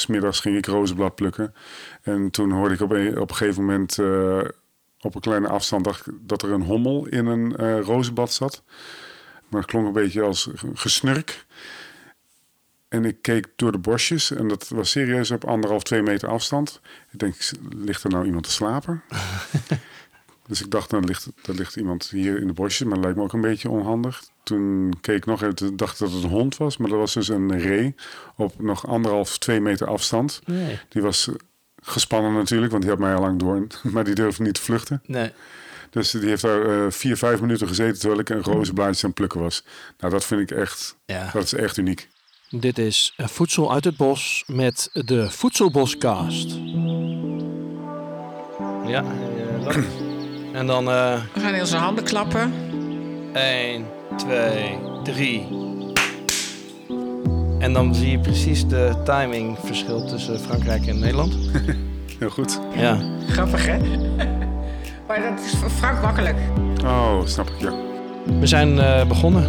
smiddags ging ik rozenblad plukken. En toen hoorde ik op een, op een gegeven moment eh, op een kleine afstand dat er een hommel in een eh rozenblad zat. Maar het klonk een beetje als gesnurk. En ik keek door de bosjes en dat was serieus op anderhalf, twee meter afstand. Ik denk, ligt er nou iemand te slapen? dus ik dacht, dan ligt, er ligt iemand hier in de bosjes, maar dat lijkt me ook een beetje onhandig. Toen keek ik nog even, dacht dat het een hond was, maar dat was dus een ree op nog anderhalf, twee meter afstand. Nee. Die was gespannen natuurlijk, want die had mij al lang door, maar die durfde niet te vluchten. Nee. Dus die heeft daar eh, vier, vijf minuten gezeten terwijl ik een rozenblaadje aan het plukken was. Nou, dat vind ik echt, Ja. dat is echt uniek. Dit is eh, Voedsel uit het Bos met de Voedselboscast. Ja, eh. en dan eh We gaan in onze handen klappen. 1, 2, 3. En dan zie je precies de timingverschil tussen Frankrijk en Nederland. Heel goed. Ja. Grappig, hè? maar dat is voor Frank makkelijk. Oh, snap ik, ja. We zijn eh, begonnen.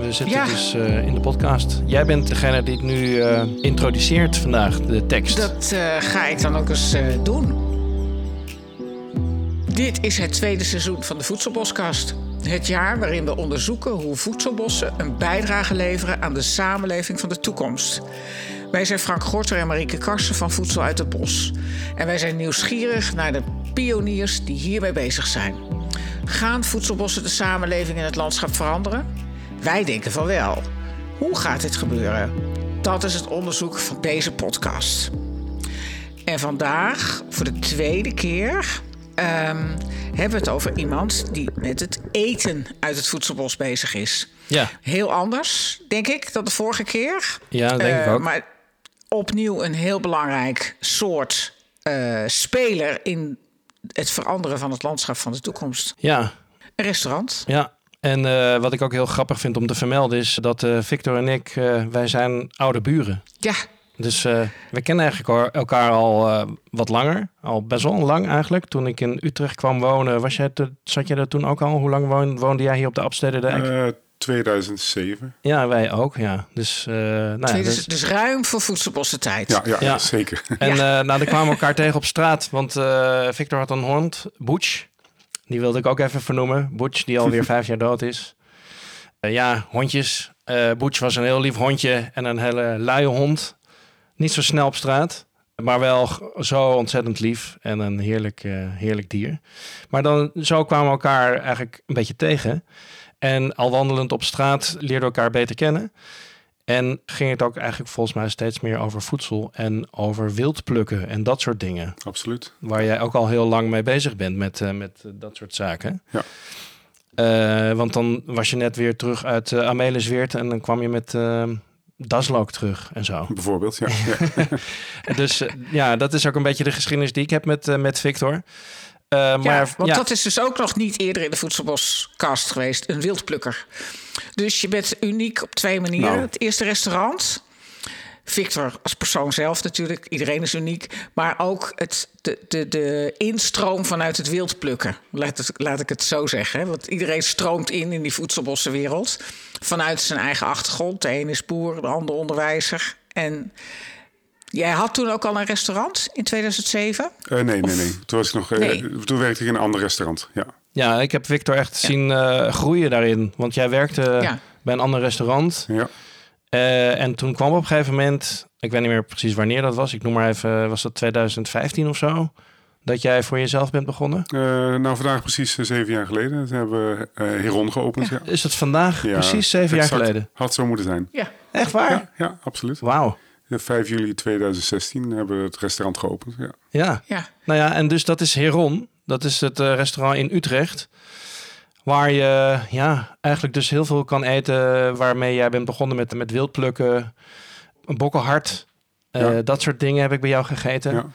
We zitten Ja. dus eh, in de podcast. Jij bent degene die het nu eh, introduceert vandaag, de tekst. Dat eh, ga ik dan ook eens eh, doen. Dit is het tweede seizoen van de Voedselboskast. Het jaar waarin we onderzoeken hoe voedselbossen een bijdrage leveren aan de samenleving van de toekomst. Wij zijn Frank Gorter en Marieke Karsen van Voedsel uit het Bos. En wij zijn nieuwsgierig naar de pioniers die hiermee bezig zijn. Gaan voedselbossen de samenleving en het landschap veranderen? Wij denken van wel. Hoe gaat dit gebeuren? Dat is het onderzoek van deze podcast. En vandaag, voor de tweede keer, ehm, hebben we het over iemand die met het eten uit het voedselbos bezig is. Ja, Heel anders, denk ik, dan de vorige keer. ja dat denk ik Eh, ook. Maar opnieuw een heel belangrijk soort eh, speler in het veranderen van het landschap van de toekomst. Ja, Een restaurant. ja. En eh, wat ik ook heel grappig vind om te vermelden is dat Victor en ik, wij zijn oude buren. Ja, Dus eh, we kennen eigenlijk elkaar al eh, wat langer. Al best wel lang eigenlijk. Toen ik in Utrecht kwam wonen, was jij te- zat jij er toen ook al? Hoe lang woon- woonde jij hier op de Abstede Dijk? Eh 2007. ja, wij ook, ja. Dus, eh, nou ja, dus- dus, ruim voor voedselbossen tijd. Ja, ja, Ja. zeker. En eh nou, dan kwamen we elkaar tegen op straat. Want eh, Victor had een hond, Butch. Die wilde ik ook even vernoemen. Butch, die alweer vijf jaar dood is. Eh, ja, hondjes. Eh Butch was een heel lief hondje en een hele luie hond. Niet zo snel op straat. Maar wel zo ontzettend lief en een heerlijk, eh, heerlijk dier. Maar dan, zo kwamen we elkaar eigenlijk een beetje tegen. En al wandelend op straat leerden we elkaar beter kennen. En ging het ook eigenlijk volgens mij steeds meer over voedsel en over wild plukken en dat soort dingen. Absoluut. Waar jij ook al heel lang mee bezig bent met, eh, met eh, dat soort zaken. Ja. Want dan was je net weer terug uit uh, Amelisweert en dan kwam je met Daslook terug en zo. Bijvoorbeeld, ja. dus eh, ja, dat is ook een beetje de geschiedenis die ik heb met, eh, met Victor. Eh, maar Ja, want ja, dat is dus ook nog niet eerder in de voedselboskast geweest. Een wildplukker. Dus je bent uniek op twee manieren. Nou. Het eerste restaurant. Victor als persoon zelf natuurlijk. Iedereen is uniek. Maar ook het, de, de, de instroom vanuit het wildplukken. Laat, het, laat ik het zo zeggen. hè. Want iedereen stroomt in in die voedselbossenwereld. Vanuit zijn eigen achtergrond. De ene is boer, de ander onderwijzer. En jij had toen ook al een restaurant in 2007. Eh, nee, nee, nee. Toen, was ik nog, eh, toen werkte ik in een ander restaurant. Ja. ja, ik heb Victor echt zien eh, groeien daarin. Want jij werkte Ja. bij een ander restaurant. Ja. Eh, en toen kwam op een gegeven moment, ik weet niet meer precies wanneer dat was. Ik noem maar even, was dat 2015 of zo? Dat jij voor jezelf bent begonnen? Eh, nou, vandaag precies eh, zeven jaar geleden. Toen hebben we eh Heron geopend. Ja. Is het vandaag Ja, precies zeven jaar geleden? Had zo moeten zijn. Ja. Echt waar? Ja, ja absoluut. Wauw. Ja, 5 juli 2016 hebben we het restaurant geopend. Ja. Ja. Ja. Nou ja, en dus dat is Heron. Dat is het eh, restaurant in Utrecht. Waar je ja, eigenlijk dus heel veel kan eten. Waarmee jij bent begonnen met, met wildplukken. Een bokkelhart. eh, Ja. Dat soort dingen heb ik bij jou gegeten. Ja,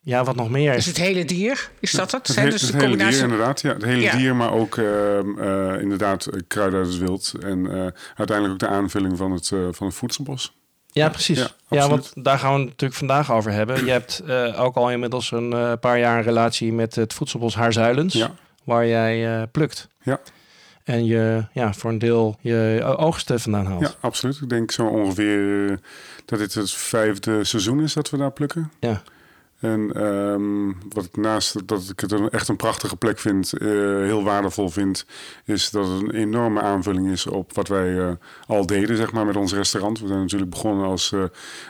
Ja. wat nog meer? Dus het hele dier, is dat het? Het, Zijn dus het de hele combinatie. dier inderdaad. Ja, het hele Ja. dier, maar ook ehm, eh, inderdaad eh, kruiden uit het wild. En eh, uiteindelijk ook de aanvulling van het, eh, van het voedselbos. Ja, precies. Ja, want daar gaan we het natuurlijk vandaag over hebben. Je hebt eh, ook al inmiddels een eh, paar jaar een relatie met het voedselbos Haarzuilens. Ja, Waar jij eh, plukt. Ja. en je ja, voor een deel je oogsten vandaan haalt. Ja, absoluut. Ik denk zo ongeveer eh, dat dit het vijfde seizoen is dat we daar plukken. Ja. En ehm, wat ik naast dat ik het een, echt een prachtige plek vind, eh, heel waardevol vind, is dat het een enorme aanvulling is op wat wij eh, al deden, zeg maar, met ons restaurant. We zijn natuurlijk begonnen als eh,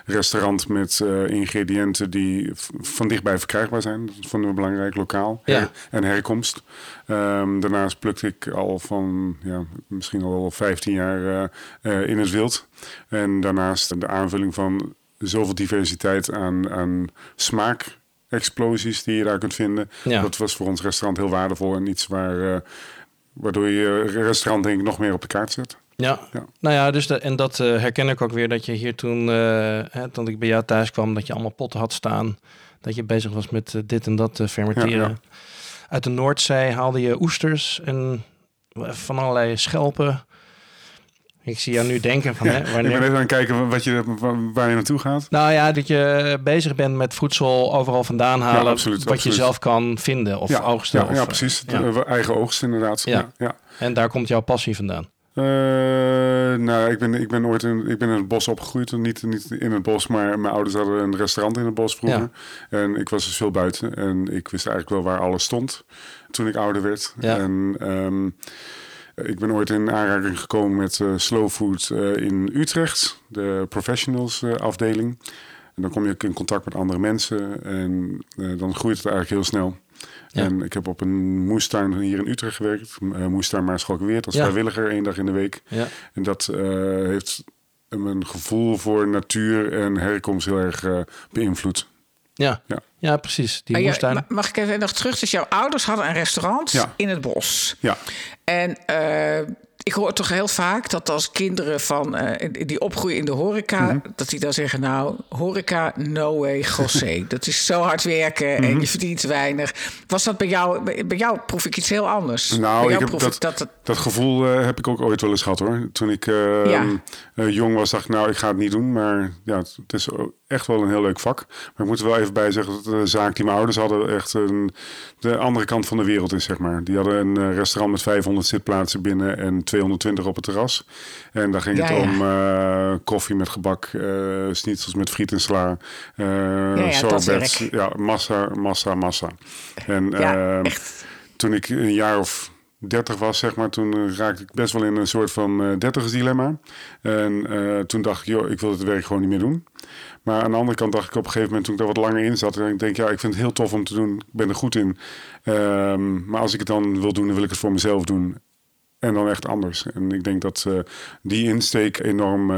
restaurant met ingrediënten die van dichtbij verkrijgbaar zijn. Dat vonden we belangrijk, lokaal ja. en herkomst. Um, daarnaast plukte ik al van ja, misschien al wel 15 jaar in het wild. En daarnaast de aanvulling van zoveel diversiteit aan, aan smaakexplosies die je daar kunt vinden. Ja. Dat was voor ons restaurant heel waardevol en iets waar, uh, waardoor je restaurant denk ik nog meer op de kaart zet. Ja, ja. nou ja, dus de, en dat uh, herken ik ook weer dat je hier toen, uh, hè, toen ik bij jou thuis kwam, dat je allemaal potten had staan. Dat je bezig was met dit en dat fermenteren. Ja, ja. Uit de Noordzee haalde je oesters en van allerlei schelpen. Ik zie jou nu denken van... Hè, wanneer... Ik ben even aan het kijken wat je, waar je naartoe gaat. Nou ja, dat je bezig bent met voedsel overal vandaan halen... Ja, absoluut, wat je zelf kan vinden of ja, oogsten. Ja, of, ja precies. De, eigen oogst inderdaad. Ja. Ja. En daar komt jouw passie vandaan? Uh, nou, ik ben, ik ben ooit in, ik ben in het bos opgegroeid. Niet, niet in het bos, maar mijn ouders hadden een restaurant in het bos vroeger. En ik was dus veel buiten. En ik wist eigenlijk wel waar alles stond toen ik ouder werd. En... Um, ik ben ooit in aanraking gekomen met uh, slow food uh, in Utrecht, de professionals uh, afdeling. En dan kom je ook in contact met andere mensen en dan groeit het eigenlijk heel snel. Ja. En ik heb op een moestuin hier in Utrecht gewerkt, moestuin Maarschalkweert, als ja. vrijwilliger één dag in de week. Ja. En dat heeft mijn gevoel voor natuur en herkomst heel erg beïnvloed. Ja. ja. Ja, precies. Die moestuin. mag ik even nog terug? Dus jouw ouders hadden een restaurant ja. in het bos. Ja. En uh, ik hoor toch heel vaak dat als kinderen van, uh, die opgroeien in de horeca... Mm -hmm. dat die dan zeggen, nou, horeca, no way, José. dat is zo hard werken mm -hmm. en je verdient weinig. Was dat bij jou, bij, jou proef ik iets heel anders? Nou, ik heb dat, ik dat, dat, gevoel uh, heb ik ook ooit wel eens gehad, hoor. Toen ik ja. jong was, dacht ik, nou, ik ga het niet doen. Maar ja, het is echt wel een heel leuk vak. Maar ik moet er wel even bij zeggen dat de zaak die mijn ouders hadden echt een, de andere kant van de wereld is, zeg maar. Die hadden een restaurant met 500 zitplaatsen binnen en 220 op het terras. En daar ging ja, het ja. om uh, koffie met gebak, uh, schnitzels met friet en sla, uh, ja, sorbets. Ja, massa, massa, massa. En toen ik een jaar of 30 was, zeg maar, toen raakte ik best wel in een soort van uh, dertigersdilemma. En uh, toen dacht ik, joh, ik wil het werk gewoon niet meer doen. Maar aan de andere kant dacht ik op een gegeven moment, toen ik daar wat langer in zat, en ik denk, ja, ik vind het heel tof om te doen. Ik ben er goed in. Um, maar als ik het dan wil doen, dan wil ik het voor mezelf doen. En dan echt anders. En ik denk dat die insteek enorm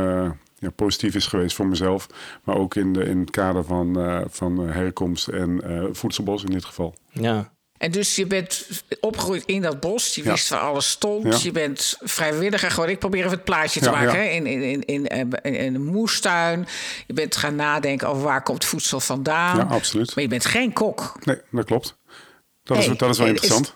ja, positief is geweest voor mezelf. Maar ook in, de, in het kader van, van herkomst en voedselbos in dit geval. Ja, en dus je bent opgegroeid in dat bos. Je wist ja. waar alles stond. Ja. Je bent vrijwilliger geworden. Ik probeer even het plaatje te ja, maken. Hè? In, in, in, in, een moestuin. Je bent gaan nadenken over waar komt voedsel vandaan. Ja, absoluut. Maar je bent geen kok. Nee, dat klopt. Dat, hey, is, dat is wel interessant.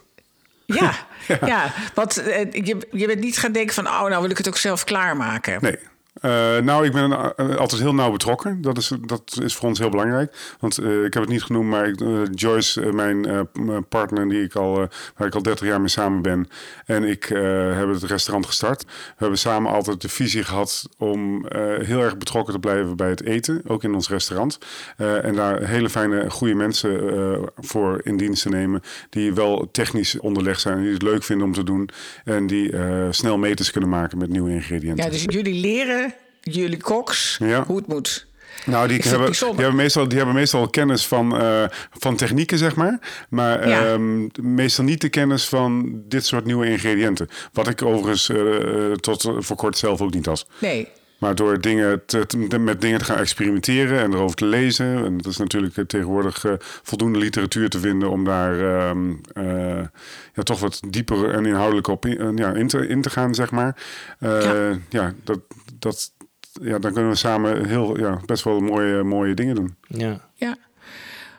Is, ja, ja. want uh, je, je bent niet gaan denken van... oh, nou wil ik het ook zelf klaarmaken. Nee, uh, nou, ik ben uh, altijd heel nauw betrokken. Dat is, dat is voor ons heel belangrijk. Want uh, ik heb het niet genoemd, maar ik, Joyce, mijn partner, die ik al, waar ik al 30 jaar mee samen ben, en ik hebben het restaurant gestart. We hebben samen altijd de visie gehad om heel erg betrokken te blijven bij het eten, ook in ons restaurant. en daar hele fijne, goede mensen voor in dienst te nemen, die wel technisch onderlegd zijn, die het leuk vinden om te doen en die snel meters kunnen maken met nieuwe ingrediënten. Ja, dus jullie leren jullie koks ja. hoe het moet. Nou, die hebben, die, hebben meestal, die hebben meestal kennis van, uh, van technieken, zeg maar. Maar ja. um, meestal niet de kennis van dit soort nieuwe ingrediënten. Wat ik overigens uh, tot voor kort zelf ook niet had. Nee. Maar door dingen te, te, met dingen te gaan experimenteren en erover te lezen. En dat is natuurlijk tegenwoordig uh, voldoende literatuur te vinden om daar um, ja, toch wat dieper en inhoudelijk op in, ja, in, te, in te gaan, zeg maar. ja. ja, dat, dat, ja, dan kunnen we samen heel, ja, best wel mooie, mooie dingen doen. Ja. Ja.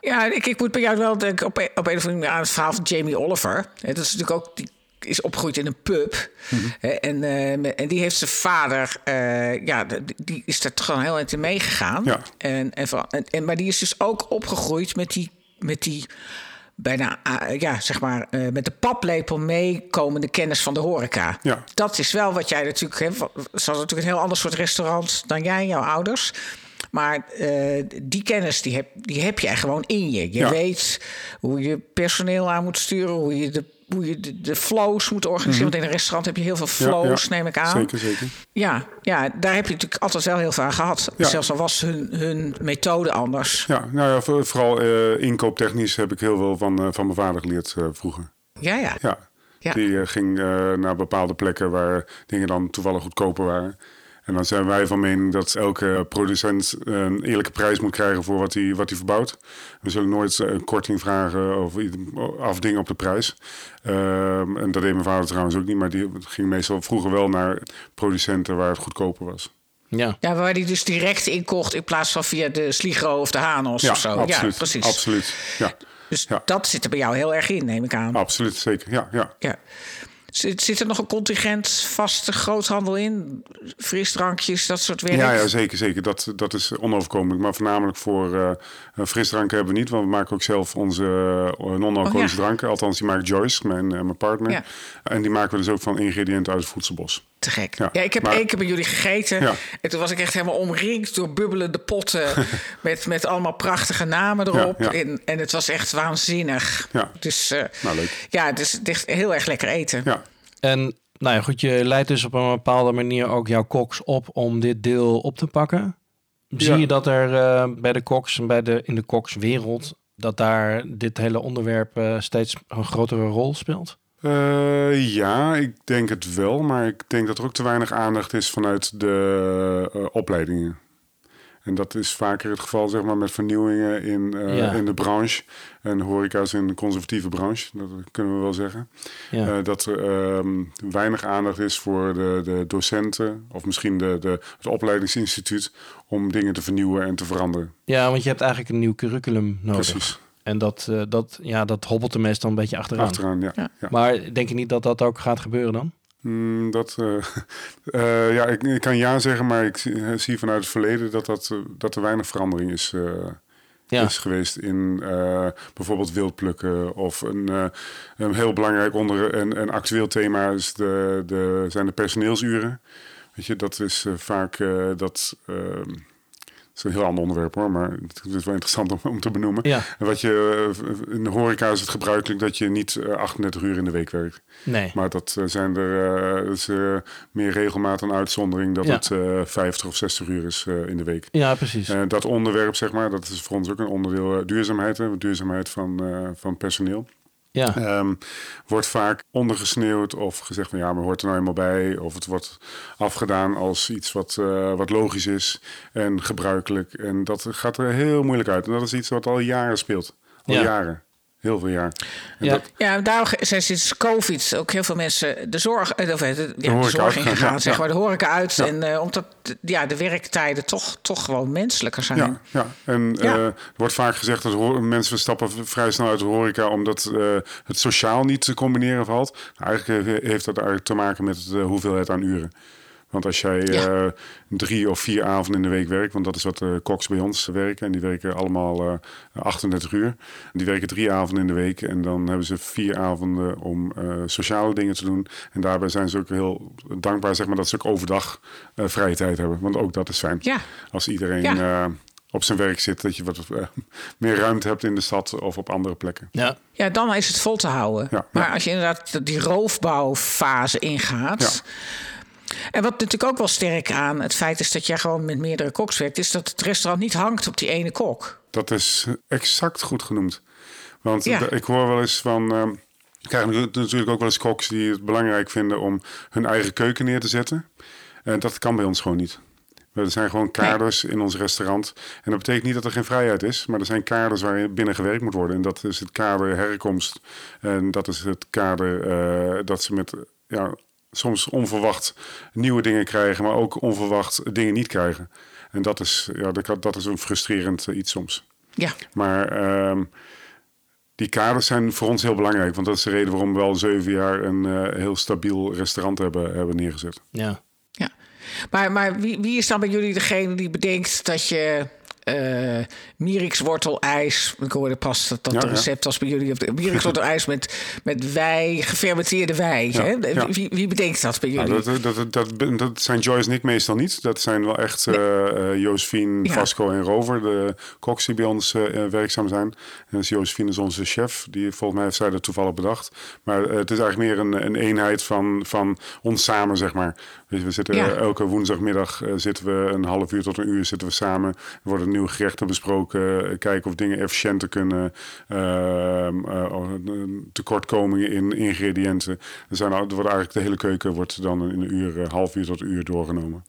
Ja, ik, ik moet bij jou wel denken op, op een of andere manier aan het verhaal van Jamie Oliver. Dat is natuurlijk ook, die is opgegroeid in een pub. Mm -hmm. en, uh, en die heeft zijn vader, uh, ja, die is er gewoon heel erg in meegegaan. Ja. En, en, en, en, maar die is dus ook opgegroeid met die, met die bijna, uh, ja, zeg maar, uh, met de paplepel meekomende kennis van de horeca. Ja. Dat is wel wat jij natuurlijk... Hè, ze hadden natuurlijk een heel ander soort restaurant dan jij, jouw ouders. Maar uh, die kennis die heb, die heb jij gewoon in je. Je Ja. weet hoe je personeel aan moet sturen, hoe je de, hoe je de, de flows moet organiseren. Want in een restaurant heb je heel veel flows, Mhm. Ja, ja. neem ik aan. Zeker, zeker. Ja, ja, daar heb je natuurlijk altijd wel heel veel aan gehad. Ja. Zelfs al was hun, hun methode anders. Ja, nou ja, voor- vooral eh, inkooptechnisch heb ik heel veel van, eh, van mijn vader geleerd eh, vroeger. Ja, ja. Ja. Die ging naar bepaalde plekken waar dingen dan toevallig goedkoper waren. En dan zijn wij van mening dat elke producent een eerlijke prijs moet krijgen voor wat hij, wat hij verbouwt. We zullen nooit eh, een korting vragen of afdingen op de prijs. Ehm, en dat deed mijn vader trouwens ook niet, maar die ging meestal vroeger wel naar producenten waar het goedkoper was. Ja. Ja, waar die dus direct inkocht in plaats van via de Sligro of de Hanos Ja, of zo. absoluut. Ja, precies. Absoluut. Ja, Dus Ja. dat zit er bij jou heel erg in, neem ik aan. absoluut. Zeker. Ja, ja. Ja. Zit, zit er nog een contingent vaste groothandel in? Frisdrankjes, dat soort werk? Ja, ja, zeker, zeker. Dat, dat is onoverkomelijk. Maar voornamelijk voor eh, eh, frisdranken hebben we niet. Want we maken ook zelf onze eh, non-alcoholische Oh, ja. dranken. Althans, die maakt Joyce, mijn, mijn partner. Ja. En die maken we dus ook van ingrediënten uit het voedselbos. Te gek. Ja, Ja, ik heb maar- één keer bij jullie gegeten. Ja. En toen was ik echt helemaal omringd door bubbelende potten. met, met allemaal prachtige namen erop. Ja. En, en het was echt waanzinnig. Ja. Dus Nou, leuk. ja, het is het is echt heel erg lekker eten. Ja, En nou ja, goed, je leidt dus op een bepaalde manier ook jouw koks op om dit deel op te pakken. Zie Ja. je dat er eh, bij de koks en bij de, in de kokswereld, dat daar dit hele onderwerp eh, steeds een grotere rol speelt? Eh, ja, ik denk het wel. Maar ik denk dat er ook te weinig aandacht is vanuit de opleidingen. En dat is vaker het geval zeg maar, met vernieuwingen in, eh, Ja. in de branche. En horeca is een conservatieve branche, dat kunnen we wel zeggen. Ja. Eh, dat er ehm, weinig aandacht is voor de, de docenten of misschien de, de, het opleidingsinstituut om dingen te vernieuwen en te veranderen. ja, want je hebt eigenlijk een nieuw curriculum nodig. Precies. En dat, eh, dat, ja, dat hobbelt er meestal een beetje achteraan. Achteraan, ja. Ja. ja. Maar denk je niet dat dat ook gaat gebeuren dan? Mm, dat, eh, eh, ja, ik, ik kan ja zeggen, maar ik zie, eh, zie vanuit het verleden dat, dat, dat er weinig verandering is, Ja. is geweest in bijvoorbeeld wildplukken. Of een, een heel belangrijk onder en, en actueel thema is de, de, zijn de personeelsuren. Weet je, dat is vaak dat. Dat is een heel ander onderwerp hoor, maar het is wel interessant om, om te benoemen. Ja. Wat je, eh, in de horeca is het gebruikelijk dat je niet eh, 38 uur in de week werkt. Nee. Maar dat eh, zijn er eh, is, eh, meer regelmaat een uitzondering dat Ja. het eh 50 of 60 uur is eh, in de week. Ja, precies. Eh, dat onderwerp, zeg maar, dat is voor ons ook een onderdeel eh, duurzaamheid, hè, duurzaamheid van, eh, van personeel. Ja. Ehm, wordt vaak ondergesneeuwd of gezegd van ja, maar hoort er nou eenmaal bij. Of het wordt afgedaan als iets wat, eh, wat logisch is en gebruikelijk. En dat gaat er heel moeilijk uit. En dat is iets wat al jaren speelt. Al Ja. jaren. Heel veel jaar. En Ja. dat- Ja, daarom zijn sinds COVID ook heel veel mensen de zorg, eh, of, eh, de, ja, de, zorg ingegaan, ja, zeg ja. maar, de horeca uit. Ja. En eh, omdat ja, de werktijden toch, toch gewoon menselijker zijn. Ja, ja. en er wordt vaak gezegd dat mensen stappen vrij snel uit de horeca omdat het sociaal niet te combineren valt. Nou, eigenlijk heeft dat eigenlijk te maken met de hoeveelheid aan uren. Want als jij Ja. eh, drie of vier avonden in de week werkt, want dat is wat de koks bij ons werken, en die werken allemaal eh 38 uur. Die werken drie avonden in de week en dan hebben ze vier avonden om eh, sociale dingen te doen. En daarbij zijn ze ook heel dankbaar zeg maar, dat ze ook overdag eh, vrije tijd hebben. Want ook dat is fijn. Ja. Als iedereen Ja. eh, op zijn werk zit, dat je wat eh, meer ruimte hebt in de stad of op andere plekken. ja. Ja, dan is het vol te houden. Ja, maar ja. als je inderdaad die roofbouwfase ingaat. En wat natuurlijk ook wel sterk aan het feit is dat jij gewoon met meerdere koks werkt, is dat het restaurant niet hangt op die ene kok. Dat is exact goed genoemd. Want Ja. ik hoor wel eens van. eh, ik krijg natu- natuurlijk ook wel eens koks die het belangrijk vinden om hun eigen keuken neer te zetten. En dat kan bij ons gewoon niet. Er zijn gewoon kaders in ons restaurant. En dat betekent niet dat er geen vrijheid is, maar er zijn kaders waar binnen gewerkt moet worden. En dat is het kader herkomst. En dat is het kader eh, dat ze met ja, soms onverwacht nieuwe dingen krijgen, maar ook onverwacht dingen niet krijgen. En dat is, ja, dat, dat is een frustrerend eh, iets soms. Ja, Maar ehm, die kaders zijn voor ons heel belangrijk. Want dat is de reden waarom we al zeven jaar een eh, heel stabiel restaurant hebben, hebben neergezet. ja. ja. Maar, maar wie, wie is dan bij jullie degene die bedenkt dat je eh mierikswortelijs. Ik hoorde pas dat dat Ja, recept was bij jullie. Mierikswortelijs met, met wei, gefermenteerde wei. Ja, hè? ja. Wie, wie bedenkt dat bij jullie? Nou, dat, dat, dat, dat, zijn Joyce en ik meestal niet. Dat zijn wel echt Josephine, Ja. Vasco en Rover, de koks die bij ons werkzaam zijn. En dus Josephine is onze chef, die volgens mij heeft zij dat toevallig bedacht. Maar het is eigenlijk meer een, een eenheid van, van ons samen, zeg maar. We zitten Ja. elke woensdagmiddag eh, zitten we een half uur tot een uur zitten we samen. Er worden nieuwe gerechten besproken, eh, kijken of dingen efficiënter kunnen, ehm, eh, tekortkomingen in ingrediënten. Er, zijn, er wordt eigenlijk de hele keuken wordt dan in een uur, half uur tot een uur doorgenomen.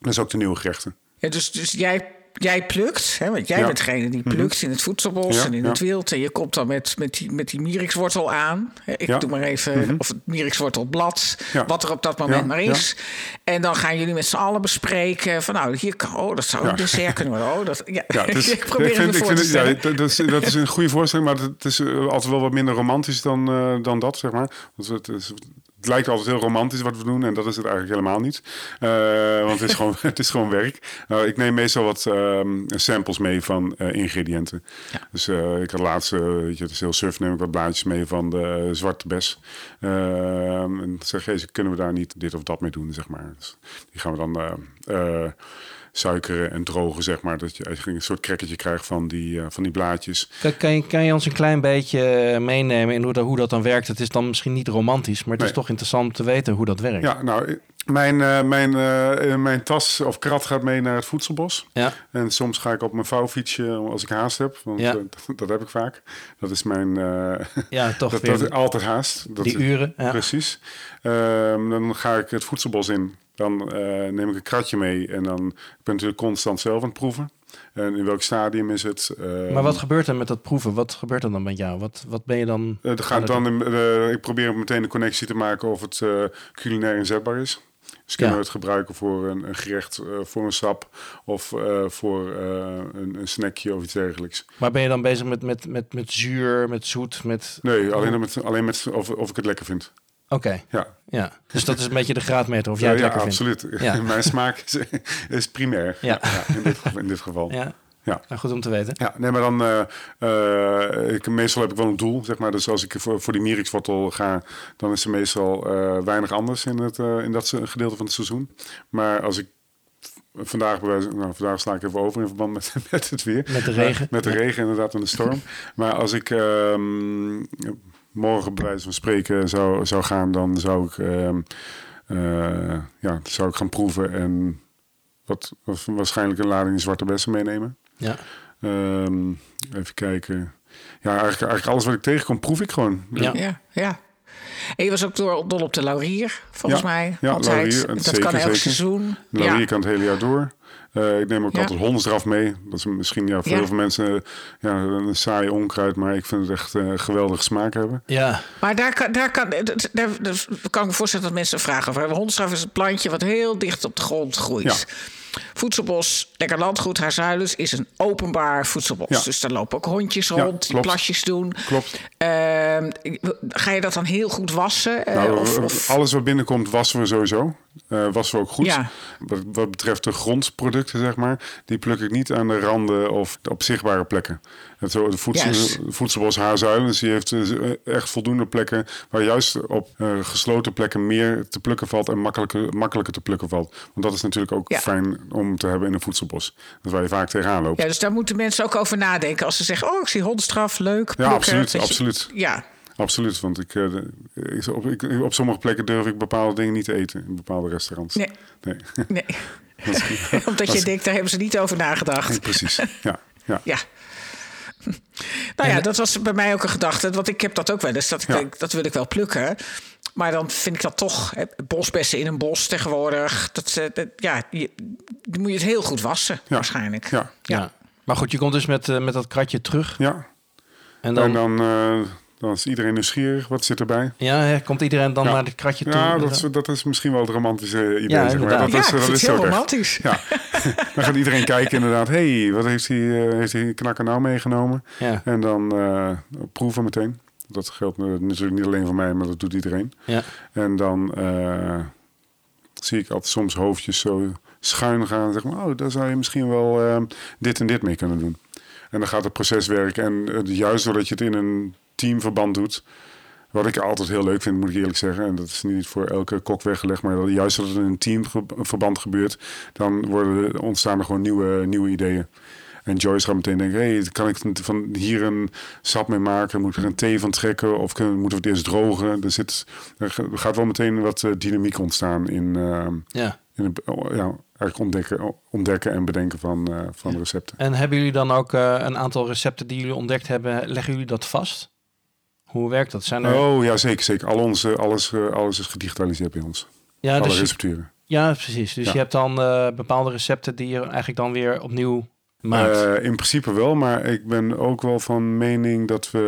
Dat is ook de nieuwe gerechten. Ja, dus, dus jij, jij plukt, hè, want jij Ja. bent degene die plukt in het voedselbos Ja, en in ja. het wild. En je komt dan met, met, die, met die mierikswortel aan. Ik doe maar even, of het mierikswortelblad, wat er op dat moment maar is. En dan gaan jullie met z'n allen bespreken van nou, hier kan, oh, dat zou een dessert kunnen worden. Oh, dat, ja. Dus, ik probeer ik het vind, voor te stellen. dat, is, dat is een goede voorstelling, maar het is eh, altijd wel wat minder romantisch dan, eh, dan dat, zeg maar. Want het, is, het lijkt altijd heel romantisch wat we doen en dat is het eigenlijk helemaal niet. Eh, want het is gewoon, het is gewoon werk. Nou, ik neem meestal wat ehm, samples mee van eh, ingrediënten. Dus eh, ik had laatst, weet je, het is heel suf, neem ik wat blaadjes mee van de zwarte bes. Ehm, en zeg je, kunnen we daar niet dit of dat mee doen, zeg maar. Dus die gaan we dan... suikeren en drogen, zeg maar. Dat je eigenlijk een soort krekketje krijgt van die, eh, van die blaadjes. Kan, kan, je, kan je ons een klein beetje eh, meenemen in hoe dat, hoe dat dan werkt? Het is dan misschien niet romantisch, maar het is toch interessant om te weten hoe dat werkt. Ja, nou, eh, mijn, mijn, mijn tas of krat gaat mee naar het voedselbos. Ja. En soms ga ik op mijn vouwfietsje als ik haast heb. Want Ja. dat, dat heb ik vaak. Dat is mijn... Ja, toch dat, weer dat altijd haast. Dat, die uren. Ja. Precies. Ehm, dan ga ik het voedselbos in. Dan eh, neem ik een kratje mee. En dan ik ben natuurlijk constant zelf aan het proeven. En in welk stadium is het? Ehm, Maar wat gebeurt er met dat proeven? Wat gebeurt er dan met jou? Wat, wat ben je dan... Aan gaat dan, eh, ik probeer meteen de connectie te maken of het culinair inzetbaar is. Dus kunnen Ja. we het gebruiken voor een, een gerecht, voor een sap of voor een, een snackje of iets dergelijks. Maar ben je dan bezig met, met, met, met zuur, met zoet, met... Nee, alleen met, alleen met of, of ik het lekker vind. Oké, Ja, ja. Dus dat is een beetje de graadmeter of jij ja, het ja, vindt. absoluut. Ja. Mijn smaak is, is primair. Ja. in, dit, geval- in dit geval. Ja. Ja, nou, goed om te weten. Ja, nee, maar dan, eh, eh, ik, meestal heb ik wel een doel, zeg maar. Dus als ik voor, voor die mierikswortel ga, dan is er meestal eh, weinig anders in, het, in dat gedeelte van het seizoen. Maar als ik vandaag, nou, vandaag sla ik even over in verband met, met het weer. Met de regen. met de regen, inderdaad, en de storm. maar als ik ehm, morgen, bij wijze van spreken, zou, zou gaan, dan zou ik, ehm, eh, ja, zou ik gaan proeven en wat, wat waarschijnlijk een lading zwarte bessen meenemen. Ja. Ehm, even kijken. Ja, eigenlijk, eigenlijk alles wat ik tegenkom, proef ik gewoon. Ja. Ja, ja. En je was ook door, dol op de laurier, volgens Ja, mij. ja, altijd. laurier, dat zeker, kan elk zeker. seizoen. Ja. hier kan het hele jaar door. Eh, ik neem ook Ja. altijd hondenstraf mee. Dat is misschien ja, voor Ja. heel veel mensen ja, een saaie onkruid, maar ik vind het echt eh, geweldige smaak hebben. Ja, Maar daar kan, daar, kan, daar, daar kan ik me voorstellen dat mensen vragen over hebben. Hondstraf is een plantje wat heel dicht op de grond groeit. Voedselbos, Lekker Landgoed, Haarzuilens is een openbaar voedselbos. Ja. Dus daar lopen ook hondjes Ja, rond die klopt. plasjes doen. Klopt. Ehm, ga je dat dan heel goed wassen? Eh, Nou, of, eh, of- Alles wat binnenkomt wassen we sowieso. Eh, wassen we ook goed. Ja. Wat, wat betreft de grondproducten, zeg maar, die pluk ik niet aan de randen of op zichtbare plekken. Het, zo, de voedsel, voedselbos Haarzuilens, die heeft eh, echt voldoende plekken waar juist op eh, gesloten plekken meer te plukken valt en makkelijker, makkelijker te plukken valt. Want dat is natuurlijk ook Ja. fijn om te hebben in een voedselbos. Dat is waar je vaak tegenaan loopt. ja, dus daar moeten mensen ook over nadenken. Als ze zeggen, oh, ik zie hondstraf, leuk. Ja, plukken, absoluut, dat je- absoluut. Ja, Absoluut, want ik, eh, ik, op, ik, op sommige plekken durf ik bepaalde dingen niet te eten in bepaalde restaurants. nee, Nee. nee. Omdat je denkt, daar hebben ze niet over nagedacht. Precies, ja. ja. Ja. Nou ja, dat was bij mij ook een gedachte. Want ik heb dat ook wel eens. Dat, ik Ja. denk, dat wil ik wel plukken. Maar dan vind ik dat toch... Hè, bosbessen in een bos tegenwoordig. Dat, eh, dat, ja, je, die moet je het heel goed wassen, Ja. waarschijnlijk. Ja. ja. Maar goed, je komt dus met, eh, met dat kratje terug. ja. En dan, En dan, eh, dan is iedereen nieuwsgierig. Wat zit erbij? ja, hè, komt iedereen dan Ja. naar het kratje toe? Ja, dat is, dat is misschien wel het romantische idee. Ja, zeg maar. Dat Ja, is, dat is heel romantisch. Ja. dan gaat iedereen kijken inderdaad. hey, wat heeft hij, eh, heeft hij knakker nou meegenomen? Ja. En dan eh, proeven meteen. Dat geldt natuurlijk niet alleen voor mij, maar dat doet iedereen. Ja. En dan eh, zie ik altijd soms hoofdjes zo schuin gaan. Zeg maar, oh, daar zou je misschien wel dit en dit mee kunnen doen. En dan gaat het proces werken. En juist doordat je het in een teamverband doet, wat ik altijd heel leuk vind, moet ik eerlijk zeggen. En dat is niet voor elke kok weggelegd. Maar juist dat het in een teamverband gebeurt. Dan worden, er- ontstaan er gewoon nieuwe, nieuwe ideeën. En Joyce gaat meteen denken, hey, kan ik van hier een sap mee maken? Moet ik er een thee van trekken? Of kunnen, moeten we het eerst drogen? Er, zit, er ga- gaat wel meteen wat eh, dynamiek ontstaan in, eh, Ja. in het, oh, ja, eigenlijk ontdekken, ontdekken en bedenken van, eh, van recepten. En hebben jullie dan ook een aantal recepten die jullie ontdekt hebben, leggen jullie dat vast? Hoe werkt dat? Zijn er... Oh ja, zeker, zeker. Al onze, alles, eh, alles is gedigitaliseerd bij ons. ja, Alle dus, recepturen. ja, precies. Dus Ja. je hebt dan eh, bepaalde recepten die je eigenlijk dan weer opnieuw maakt. Eh, in principe wel, maar ik ben ook wel van mening dat we...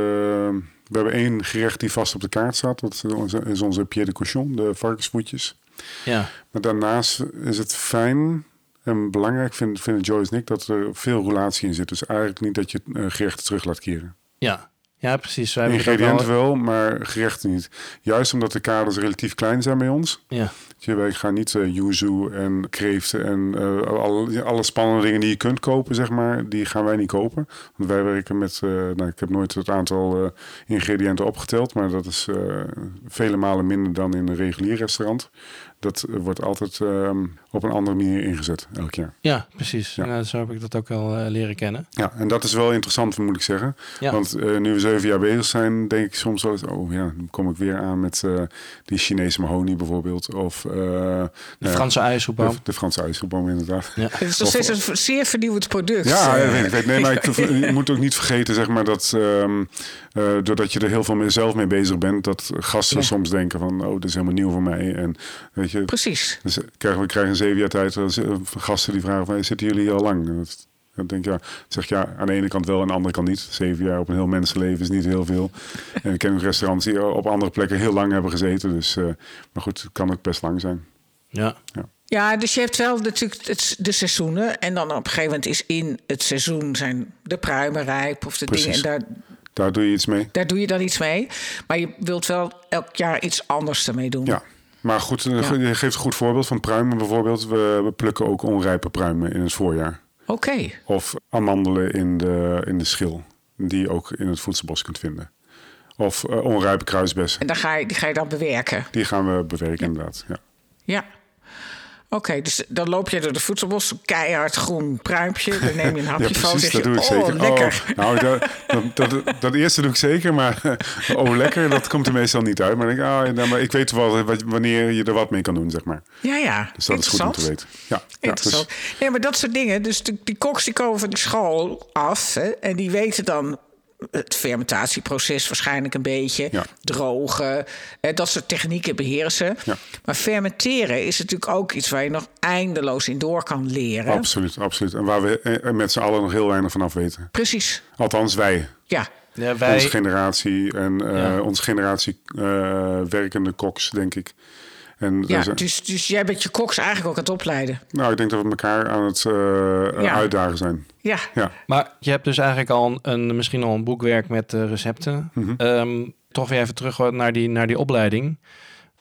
We hebben één gerecht die vast op de kaart staat. Dat is onze, pied de cochon, de varkensvoetjes. ja. Maar daarnaast is het fijn en belangrijk, vind, vinden Joyce en ik, dat er veel roulatie in zit. Dus eigenlijk niet dat je gerechten terug laat keren. Ja. Ja, precies. Wij Ingrediënten wel- maar gerechten niet. Juist omdat de kaders relatief klein zijn bij ons. Ja. Je, wij gaan niet eh yuzu en kreeften en eh, alle, alle spannende dingen die je kunt kopen, zeg maar, die gaan wij niet kopen. Want wij werken met, eh, nou, ik heb nooit het aantal ingrediënten opgeteld, maar dat is vele malen minder dan in een regulier restaurant. Dat wordt altijd ehm, op een andere manier ingezet elk jaar. ja, precies. Ja. Ja. zo heb ik dat ook wel eh, leren kennen. Ja, en dat is wel interessant, moet ik zeggen. Ja. Want eh, nu we zeven jaar bezig zijn, denk ik soms wel eens... oh ja, dan kom ik weer aan met eh, die Chinese mahonie bijvoorbeeld. Of eh, De nou Franse ijshoepboom. de, de Franse ijsselboom inderdaad. Ja. Het is nog steeds een zeer vernieuwend product. Ja, ik weet, ik weet. Nee, maar ik, je moet ook niet vergeten, zeg maar, dat ehm, eh, doordat je er heel veel mee zelf mee bezig bent, dat gasten Ja. soms denken van, oh, dit is helemaal nieuw voor mij. En weet je, Precies. dus krijgen we krijgen een zeven jaar tijd eh, gasten die vragen van, zitten jullie hier al lang? Dat, dan denk ik, ja, zeg ja, aan de ene kant wel, aan de andere kant niet. Zeven jaar op een heel mensenleven is niet heel veel. en ik ken ook restaurants die op andere plekken heel lang hebben gezeten. Dus, eh, maar goed, het kan ook best lang zijn. Ja. Ja, dus je hebt wel natuurlijk het, de seizoenen. En dan op een gegeven moment is in het seizoen zijn de pruimen rijp of de Precies. dingen. En daar, Daar doe je iets mee. daar doe je dan iets mee. Maar je wilt wel elk jaar iets anders ermee doen. Ja, maar goed, je geeft een goed voorbeeld van pruimen bijvoorbeeld. We, we plukken ook onrijpe pruimen in het voorjaar. Oké. Of amandelen in de, in de schil, die je ook in het voedselbos kunt vinden. Of eh, onrijpe kruisbessen, En dan ga je, die ga je dan bewerken. die gaan we bewerken inderdaad. Ja. Ja. Oké, dus dan loop je door de voedselbos, keihard groen pruimpje. Dan neem je een hapje Ja, van. precies, zeg dat je, doe ik oh, zeker. lekker. Oh, nou, dat, dat, dat, dat eerste doe ik zeker, maar oh, lekker, dat komt er meestal niet uit. Maar denk, ah, nou, maar ik weet wel wat- wanneer je er wat mee kan doen, zeg maar. Ja, ja. Dus dat is goed om te weten. Ja, ja, Interessant. dus, Nee, maar dat soort dingen. Dus die, die koks die komen van die school af. Hè, en die weten dan het fermentatieproces waarschijnlijk een beetje. Ja. Drogen. Hè, dat soort technieken beheersen. Ja. Maar fermenteren is natuurlijk ook iets waar je nog eindeloos in door kan leren. absoluut, absoluut. En waar we eh, met z'n allen nog heel weinig van af weten. Precies. Althans, wij. Ja. Ja, wij, Onze generatie en eh, Ja. onze generatie eh, werkende koks, denk ik. En Ja, er zijn- dus, dus jij bent je koks eigenlijk ook aan het opleiden. nou, ik denk dat we elkaar aan het eh, Ja. uitdagen zijn. Ja. Ja, Maar je hebt dus eigenlijk al een, een- misschien al een boekwerk met eh, recepten. Mhm. Ehm, toch weer even terug naar die, naar die opleiding.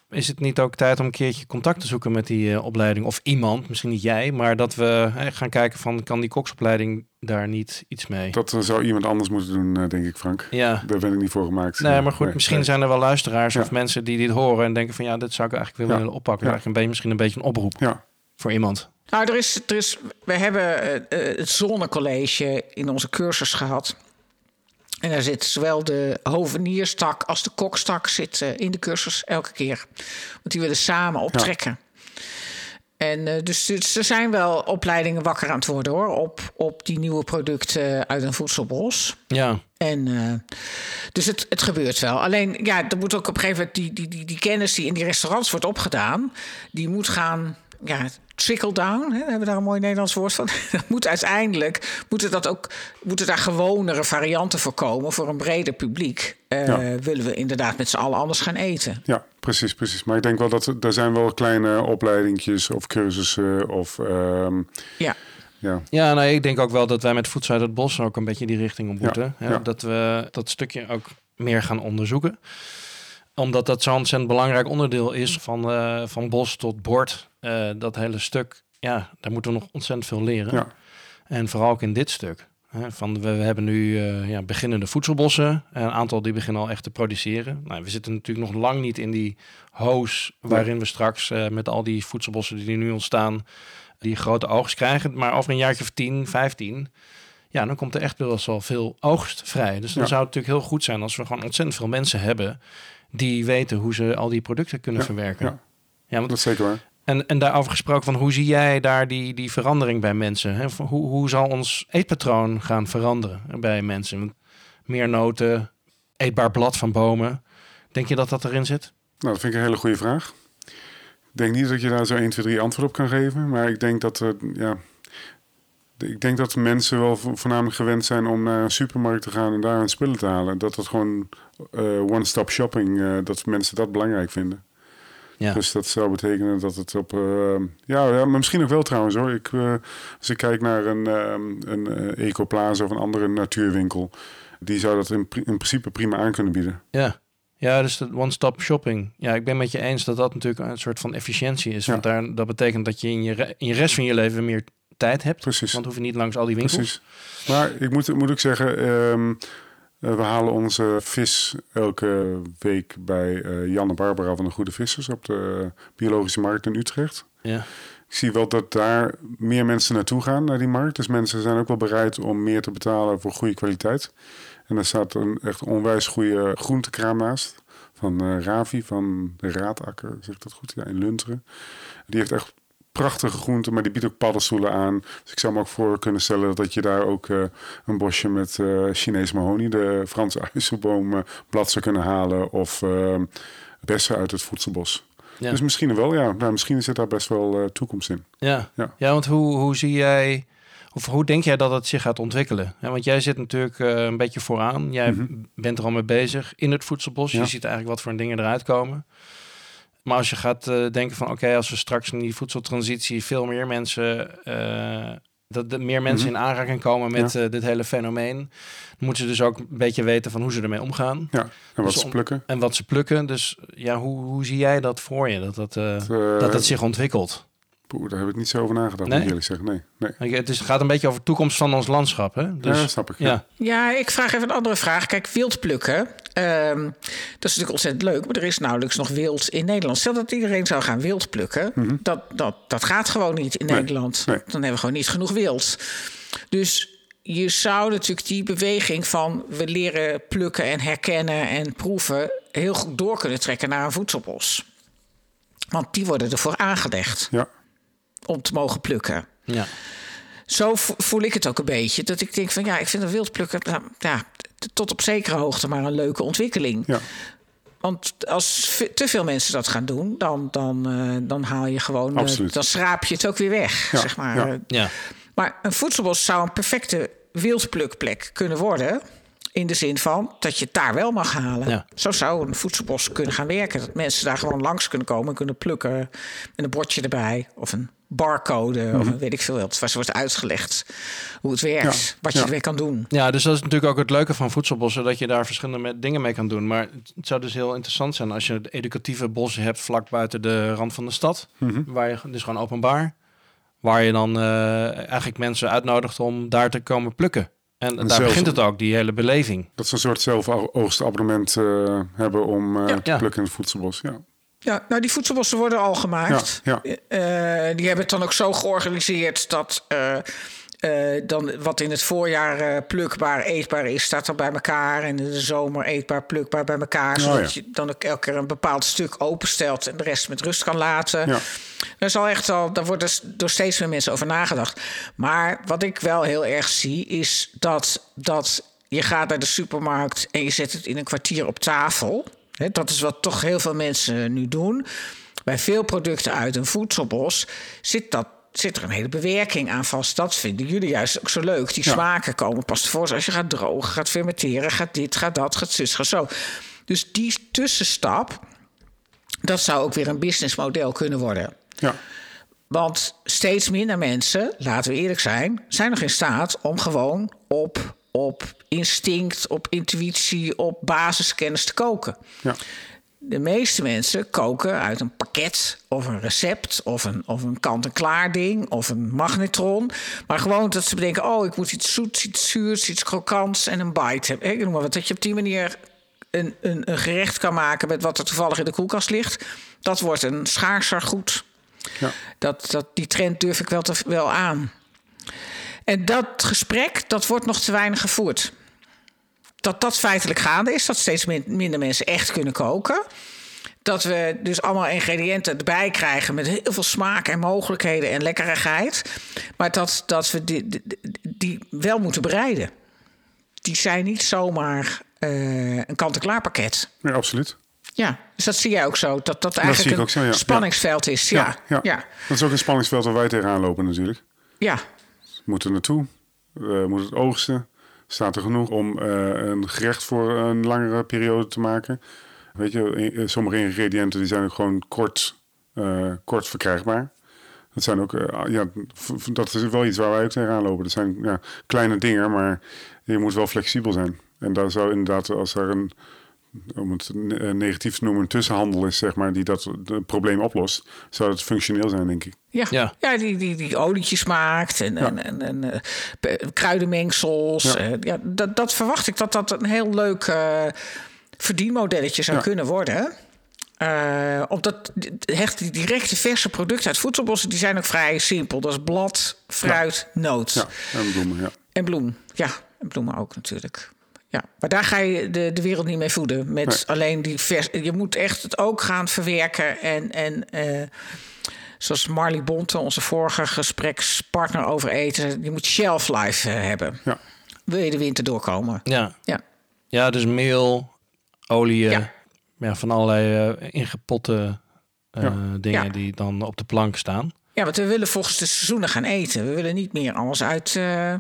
Is het niet ook tijd om een keertje contact te zoeken met die eh, opleiding? Of iemand, misschien niet jij, maar dat we gaan kijken van... kan die koksopleiding daar niet iets mee? dat eh, zou iemand anders moeten doen, eh, denk ik, Frank. Ja, Daar ben ik niet voor gemaakt. nee, maar goed, Nee, misschien nee. zijn er wel luisteraars Ja. of mensen die dit horen... en denken van ja, dit zou ik eigenlijk willen Ja. oppakken. Ja. Een beetje, misschien een beetje een oproep Ja, voor iemand. Nou, er is, er is, we hebben het zonnecollege in onze cursus gehad. En daar zit zowel de hovenierstak als de kokstak zit, eh, in de cursus elke keer. Want die willen samen optrekken. En eh, dus, dus er zijn wel opleidingen wakker aan het worden hoor. Op, op die nieuwe producten uit een voedselbos. Ja, En, eh, dus het, het gebeurt wel. Alleen, ja, er moet ook op een gegeven moment die, die, die, die kennis die in die restaurants wordt opgedaan, die moet gaan, ja, trickle down. Hè, hebben we daar een mooi Nederlands woord van. Dat moet uiteindelijk, moeten, dat ook, moeten daar gewonere varianten voor komen voor een breder publiek. Eh, Ja. Willen we inderdaad met z'n allen anders gaan eten. ja, precies, precies. Maar ik denk wel dat er, zijn wel kleine opleidingjes of cursussen of... ehm, Ja, ja, Ja, nou, ik denk ook wel dat wij met Voedsel uit het Bos ook een beetje die richting op moeten. ja. Dat we dat stukje ook meer gaan onderzoeken. Omdat dat zo'n ontzettend belangrijk onderdeel is van, eh, van bos tot bord. Eh, dat hele stuk ja, daar moeten we nog ontzettend veel leren. Ja. En vooral ook in dit stuk. Hè, van we, we hebben nu eh, ja, beginnende voedselbossen. Een aantal die beginnen al echt te produceren. Nou, we zitten natuurlijk nog lang niet in die hoos waarin we straks met al die voedselbossen die nu ontstaan, die grote oogst krijgen. Maar over een jaartje of 10, 15, ja, dan komt er echt wel veel oogst vrij. Dus dan Ja. zou het natuurlijk heel goed zijn als we gewoon ontzettend veel mensen hebben die weten hoe ze al die producten kunnen Ja, verwerken. ja. Ja, want Dat is zeker waar. en, en daarover gesproken, van hoe zie jij daar die, die verandering bij mensen? Hè? Hoe, hoe zal ons eetpatroon gaan veranderen bij mensen? Want meer noten, eetbaar blad van bomen. Denk je dat dat erin zit? Nou, dat vind ik een hele goede vraag. Ik denk niet dat je daar zo 1, 2, 3 antwoord op kan geven. Maar ik denk dat, er, ja, ik denk dat mensen wel vo- voornamelijk gewend zijn om naar een supermarkt te gaan en daar hun spullen te halen. Dat dat gewoon eh, one-stop shopping, eh, dat mensen dat belangrijk vinden. Ja. Dus dat zou betekenen dat het op. eh, ja, ja, maar misschien ook wel trouwens hoor. Ik, als ik kijk naar een, een Ecoplaza of een andere natuurwinkel, die zou dat in, in principe prima aan kunnen bieden. Ja. Ja, dus de one-stop shopping. Ja, ik ben met je eens dat dat natuurlijk een soort van efficiëntie is. Ja. Want daar, dat betekent dat je in je, in je rest van je leven meer tijd hebt. Precies. Want hoef je niet langs al die winkels. Precies. Maar ik moet, moet ook zeggen, ehm, eh, we halen onze vis elke week bij eh, Jan en Barbara van de Goede Vissers op de Biologische Markt in Utrecht. Ja. Ik zie wel dat daar meer mensen naartoe gaan, naar die markt. Dus mensen zijn ook wel bereid om meer te betalen voor goede kwaliteit. En er staat een echt onwijs goede groentekraam naast. Van eh, Ravi, van de Raadakker, zeg ik dat goed? Ja, in Lunteren. Die heeft echt prachtige groenten, maar die biedt ook paddenstoelen aan. Dus ik zou me ook voor kunnen stellen dat je daar ook eh, een bosje met eh Chinees mahonie, de Franse uizelboom, eh, blad zou kunnen halen. Of bessen uit het voedselbos. Ja. Dus misschien wel, ja. Nou, misschien zit daar best wel toekomst in. Ja, Ja. ja. want hoe, hoe zie jij, of hoe denk jij dat het zich gaat ontwikkelen? Ja, want jij zit natuurlijk een beetje vooraan. Jij Mhm. bent er al mee bezig in het voedselbos. Ja. Je ziet eigenlijk wat voor dingen eruit komen. Maar als je gaat eh, denken van oké, als we straks in die voedseltransitie veel meer mensen, eh, dat er meer mensen Mhm. in aanraking komen met eh, dit hele fenomeen, dan moeten ze dus ook een beetje weten van hoe ze ermee omgaan Ja, en wat Dus ze plukken. en wat ze plukken. Dus ja, hoe, hoe zie jij dat voor je, dat dat, dat, dat zich ontwikkelt? Poeh, daar heb ik niet zo over nagedacht, Nee? moet ik eerlijk zeggen. Nee, nee. Het is, gaat een beetje over de toekomst van ons landschap. Hè? Dus, ja, snap ik. Ja. ik vraag even een andere vraag. Kijk, wild plukken. ehm, dat is natuurlijk ontzettend leuk, maar er is nauwelijks nog wild in Nederland. Stel dat iedereen zou gaan wild plukken. dat, dat, dat gaat gewoon niet in Nee, Nederland. nee. Dan hebben we gewoon niet genoeg wild. Dus je zou natuurlijk die beweging van we leren plukken en herkennen en proeven heel goed door kunnen trekken naar een voedselbos. Want die worden ervoor aangelegd Ja. Om te mogen plukken. Ja. Zo vo- voel ik het ook een beetje. Dat ik denk van ja, ik vind een wildplukken nou, ja, tot op zekere hoogte maar een leuke ontwikkeling. Ja. Want als te veel mensen dat gaan doen, dan, dan, eh, dan haal je gewoon, eh, dan schraap je het ook weer weg. Ja, Zeg maar. ja. Ja. Maar een voedselbos zou een perfecte wildplukplek kunnen worden. In de zin van dat je het daar wel mag halen. Ja. Zo zou een voedselbos kunnen gaan werken. Dat mensen daar gewoon langs kunnen komen en kunnen plukken. Met een bordje erbij. Of een barcode. Of een weet ik veel wat. Waar ze wordt uitgelegd hoe het werkt. Mhm. Ja, Wat je ja. ermee kan doen. ja, dus dat is natuurlijk ook het leuke van voedselbossen, dat je daar verschillende me- dingen mee kan doen. Maar het zou dus heel interessant zijn als je het educatieve bossen hebt vlak buiten de rand van de stad, Mhm. waar je dus gewoon openbaar, waar je dan eh, eigenlijk mensen uitnodigt om daar te komen plukken. En, daar zelf- begint het ook, die hele beleving. Dat ze een soort zelfoogstabonnement eh hebben om eh, Ja. te Ja. plukken in het voedselbos. Ja. Ja, nou die voedselbossen worden al gemaakt. Ja, Eh, die hebben het dan ook zo georganiseerd dat eh, eh, dan wat in het voorjaar plukbaar, eetbaar is, staat dan bij elkaar. En in de zomer eetbaar, plukbaar bij elkaar. Zodat ja. je dan ook elke keer een bepaald stuk openstelt en de rest met rust kan laten. Ja. Daar, is al echt al, daar wordt dus door steeds meer mensen over nagedacht. Maar wat ik wel heel erg zie, is dat, dat je gaat naar de supermarkt en je zet het in een kwartier op tafel. Dat is wat toch heel veel mensen nu doen. Bij veel producten uit een voedselbos zit, dat, zit er een hele bewerking aan vast. Dat vinden jullie juist ook zo leuk. Die Ja. smaken komen pas voor als je gaat drogen, gaat fermenteren, gaat dit, gaat dat, gaat zus, gaat zo. Dus die tussenstap, dat zou ook weer een businessmodel kunnen worden. Ja. Want steeds minder mensen, laten we eerlijk zijn, zijn nog in staat om gewoon op, op instinct, op intuïtie, op basiskennis te koken. Ja. de meeste mensen koken uit een pakket of een recept of een, of een kant-en-klaar ding of een magnetron. Maar gewoon dat ze bedenken, oh, ik moet iets zoets, iets zuurs, iets krokants en een bite hebben. Ik noem maar wat, dat je op die manier een, een, een gerecht kan maken met wat er toevallig in de koelkast ligt. Dat wordt een schaarser goed. Ja. Dat, dat, die trend durf ik wel, te, wel aan. En dat gesprek, dat wordt nog te weinig gevoerd. Dat dat feitelijk gaande is, dat steeds min- minder mensen echt kunnen koken. Dat we dus allemaal ingrediënten erbij krijgen met heel veel smaak en mogelijkheden en lekkerigheid. Maar dat, dat we die, die, die wel moeten bereiden. Die zijn niet zomaar eh, een kant-en-klaar pakket. Ja, absoluut. Ja, dus dat zie jij ook zo. Dat dat eigenlijk een ook zo, ja. spanningsveld is. Ja, ja, ja. Dat is ook een spanningsveld waar wij tegenaan lopen natuurlijk. ja. We moeten naartoe. We moeten het oogsten. Staat er genoeg om eh, een gerecht voor een langere periode te maken. Weet je, in- sommige ingrediënten die zijn gewoon kort, eh, kort verkrijgbaar. Dat zijn ook, eh, ja, dat is wel iets waar wij tegenaan lopen. Dat zijn ja, kleine dingen, maar je moet wel flexibel zijn. En daar zou inderdaad, als er een, om het eh, negatief te noemen, een tussenhandel is, zeg maar, die dat het probleem oplost, zou het functioneel zijn, denk ik. Ja, Ja. ja. die, die, die olietjes maakt en, en, en, en eh, kruidenmengsels. Ja. Ja. ja, dat, dat verwacht ik dat dat een heel leuk eh, verdienmodelletje zou Ja. kunnen worden. Eh omdat echt die directe verse producten uit voedselbossen... die zijn ook vrij simpel. Dat is blad, fruit, noot. Ja, en bloemen, ja. En bloem. Ja, en bloemen ook natuurlijk. Ja, maar daar ga je de, de wereld niet mee voeden. Met Nee. alleen die vers. Je moet echt het ook gaan verwerken. En, en eh, zoals Marley Bonte, onze vorige gesprekspartner over eten, je moet shelf life eh, hebben. Ja. Wil je de winter doorkomen? Ja. Ja. ja, dus meel, olie, Ja. ja. van allerlei eh, ingepotte eh, Ja. dingen Ja. die dan op de plank staan. Ja, want we willen volgens de seizoenen gaan eten. We willen niet meer alles uit, eh,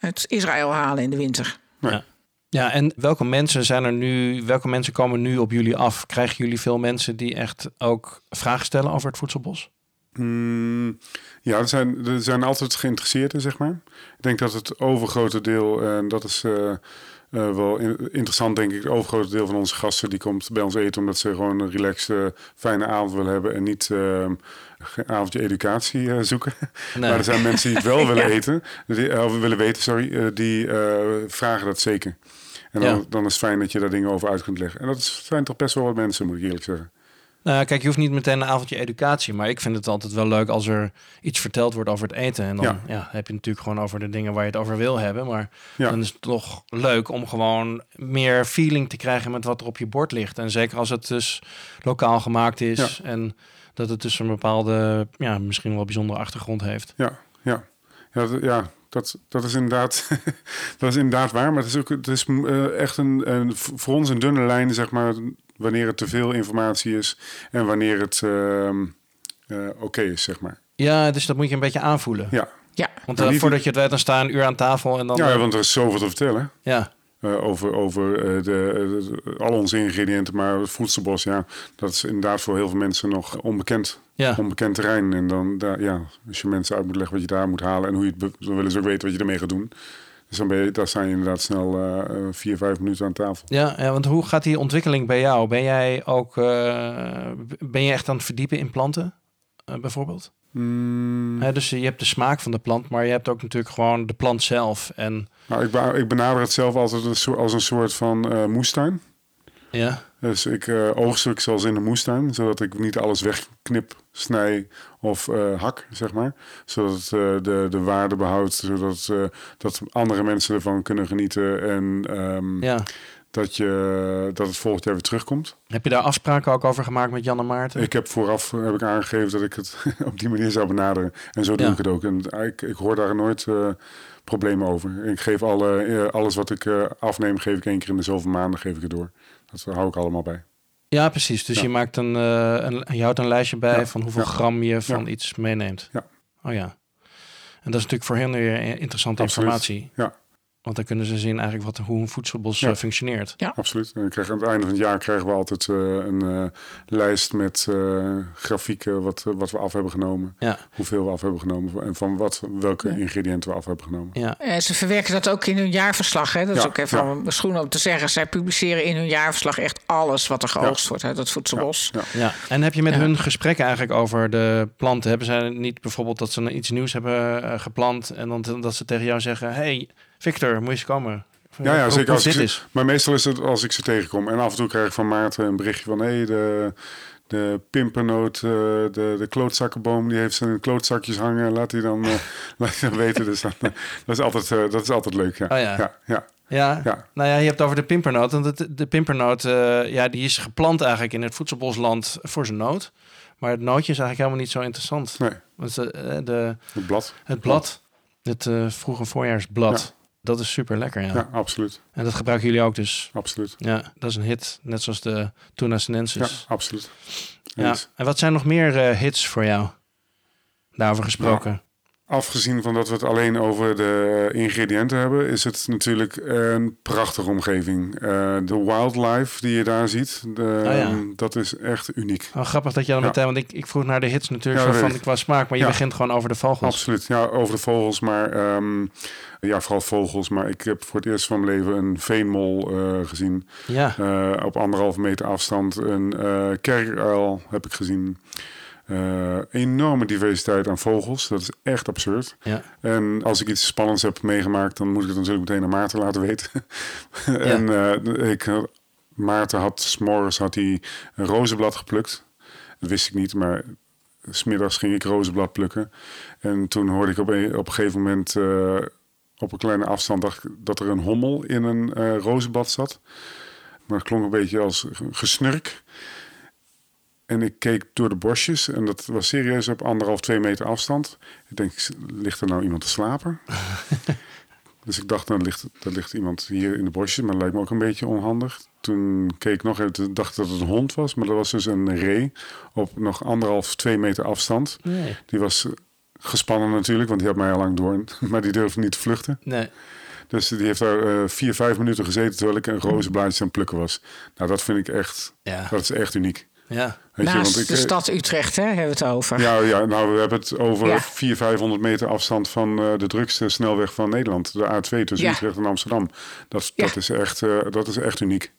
uit Israël halen in de winter. Ja. Ja, en welke mensen zijn er nu, welke mensen komen nu op jullie af? Krijgen jullie veel mensen die echt ook vragen stellen over het voedselbos? Mm, ja, er zijn, er zijn altijd geïnteresseerden, zeg maar. Ik denk dat het overgrote deel, en dat is eh, eh, wel in- interessant, denk ik, het overgrote deel van onze gasten, die komt bij ons eten omdat ze gewoon een relaxed, eh, fijne avond willen hebben en niet eh, een avondje educatie eh, zoeken. Nee. Maar er zijn mensen die het wel willen eten, die, eh, of willen weten, sorry, eh, die eh, vragen dat zeker. En dan, Ja. dan is het fijn dat je daar dingen over uit kunt leggen. En dat is- zijn toch best wel wat mensen, moet ik eerlijk zeggen. Nou, kijk, je hoeft niet meteen een avondje educatie, maar ik vind het altijd wel leuk als er iets verteld wordt over het eten. En dan Ja. ja. heb je natuurlijk gewoon over de dingen waar je het over wil hebben. Maar Ja. dan is het toch leuk om gewoon meer feeling te krijgen met wat er op je bord ligt. En zeker als het dus lokaal gemaakt is en dat het dus een bepaalde, ja, misschien wel bijzondere achtergrond heeft. Ja, ja. Ja, dat, ja, dat, dat, is inderdaad, dat is inderdaad waar. Maar het is ook het is, eh, echt een, een, voor ons een dunne lijn, zeg maar, wanneer het te veel informatie is en wanneer het ehm, eh, oké is, zeg maar. Ja, dus dat moet je een beetje aanvoelen. Ja. Ja, Want eh, voordat je het weet, dan sta je een uur aan tafel en dan... ja, want er is zoveel te vertellen. ja. eh, over over eh, de, de- al onze ingrediënten, maar het voedselbos, ja, dat is inderdaad voor heel veel mensen nog onbekend. Ja. Onbekend terrein. En dan, daar, ja, als je mensen uit moet leggen wat je daar moet halen en hoe je het, dan willen ze ook weten wat je ermee gaat doen. Dus dan ben je, daar sta je inderdaad snel eh, vier, vijf minuten aan tafel. Ja, ja, want hoe gaat die ontwikkeling bij jou? Ben jij ook eh, ben je echt aan het verdiepen in planten, eh, bijvoorbeeld? Mm, Hè, dus je hebt de smaak van de plant, maar je hebt ook natuurlijk gewoon de plant zelf. En nou, ik, ik benader het zelf altijd als een soort van moestuin. ja, Dus ik oogst ook zoals in een moestuin, zodat ik niet alles wegknip, snij of eh, hak, zeg maar. Zodat het eh, de, de waarde behoudt, zodat eh, dat andere mensen ervan kunnen genieten en ehm, ja. dat, je, dat het volgend jaar weer terugkomt. Heb je daar afspraken ook over gemaakt met Jan en Maarten? Ik heb vooraf heb ik aangegeven dat ik het op die manier zou benaderen. En zo doe Ja. ik het ook. En ik, ik hoor daar nooit problemen over. Ik geef alle, alles wat ik afneem, geef ik één keer in de zoveel maanden geef ik het door. Dat hou ik allemaal bij. Ja, precies. Dus Ja. je, maakt een, eh, een, je houdt een lijstje bij Ja. van hoeveel Ja. gram je van iets meeneemt. Ja. Oh ja. En dat is natuurlijk voor hen weer interessante Absoluut. informatie. Ja. Want dan kunnen ze zien eigenlijk wat, hoe een voedselbos Ja. eh, functioneert. Absoluut. En krijgen aan het einde van het jaar krijgen we altijd eh, een eh, lijst met eh, grafieken wat, wat we af hebben genomen. Ja, Hoeveel we af hebben genomen en van wat, welke Ja. ingrediënten we af hebben genomen. ja. En ze verwerken dat ook in hun jaarverslag. Hè? Dat is Ja, ook even ja. mijn schoen om te zeggen. Zij publiceren in hun jaarverslag echt alles wat er geoogst wordt uit het voedselbos. Ja. Ja, en heb je met Ja. hun gesprekken eigenlijk over de planten? Hebben zij niet bijvoorbeeld dat ze iets nieuws hebben geplant en dan dat ze tegen jou zeggen: Hey, Victor, moet je eens komen? Ja, ja, zeker. Als ik dit ze- is. Maar meestal is het als ik ze tegenkom. En af en toe krijg ik van Maarten een berichtje van... hé, hey, de, de pimpernoot, eh, de, de klootzakkenboom... die heeft zijn klootzakjes hangen. Laat die dan, eh, laat die dan weten. Dus eh, dat, is altijd, dat is altijd leuk, ja. Oh ja. ja, ja, Ja. ja. nou ja, je hebt het over de pimpernoot. Want de, de pimpernoot, ja, die is geplant eigenlijk in het voedselbosland voor zijn noot. Maar het nootje is eigenlijk helemaal niet zo interessant. Nee, Want de, de, het blad. het blad, het eh, vroege voorjaarsblad, dat is super lekker, ja. Ja, absoluut. En dat gebruiken jullie ook dus. Absoluut. Ja, dat is een hit. Net zoals de Tuna Ja, Sinensis. absoluut. Ja. En wat zijn nog meer eh, hits voor jou? Daarover gesproken. Afgezien van dat we het alleen over de ingrediënten hebben, is het natuurlijk een prachtige omgeving. Eh, de wildlife die je daar ziet, de, Oh ja. dat is echt uniek. Oh, grappig dat je dan Ja. meteen, want ik, ik vroeg naar de hits natuurlijk Ja, van ik. qua smaak, maar je begint gewoon over de vogels. Absoluut, ja, over de vogels, maar ehm, ja, vooral vogels. Maar ik heb voor het eerst van mijn leven een veenmol eh, gezien. Ja, Eh, op anderhalve meter afstand. Een eh kerkuil heb ik gezien. Eh, enorme diversiteit aan vogels. Dat is echt absurd. ja. En als ik iets spannends heb meegemaakt, dan moet ik het natuurlijk meteen aan Maarten laten weten. en eh, ik, Maarten had s'morgens had hij een rozenblad geplukt. Dat wist ik niet, maar smiddags ging ik rozenblad plukken. En toen hoorde ik op een, op een gegeven moment eh, op een kleine afstand dacht ik dat er een hommel in een rozenblad zat. Maar het klonk een beetje als gesnurk. En ik keek door de bosjes en dat was serieus op anderhalf, twee meter afstand. Ik denk, ligt er nou iemand te slapen? dus ik dacht, dan ligt, er ligt iemand hier in de bosjes, maar dat lijkt me ook een beetje onhandig. Toen keek ik nog even, dacht ik dat het een hond was, maar dat was dus een ree op nog anderhalf, twee meter afstand. Nee. Die was gespannen natuurlijk, want die had mij al lang door, maar die durfde niet te vluchten. Nee. Dus die heeft daar eh, vier, vijf minuten gezeten terwijl ik een rozenblaadje aan het plukken was. Nou, dat vind ik echt, Ja. dat is echt uniek. Ja. Weet je, Naast want ik, de eh, stad Utrecht hè, hebben we het over. Ja, ja, nou, we hebben het over Ja. 400, 500 meter afstand van eh, de drukste snelweg van Nederland. De A2 tussen Ja. Utrecht en Amsterdam. Dat, Ja. dat, is, echt, eh, dat is echt uniek.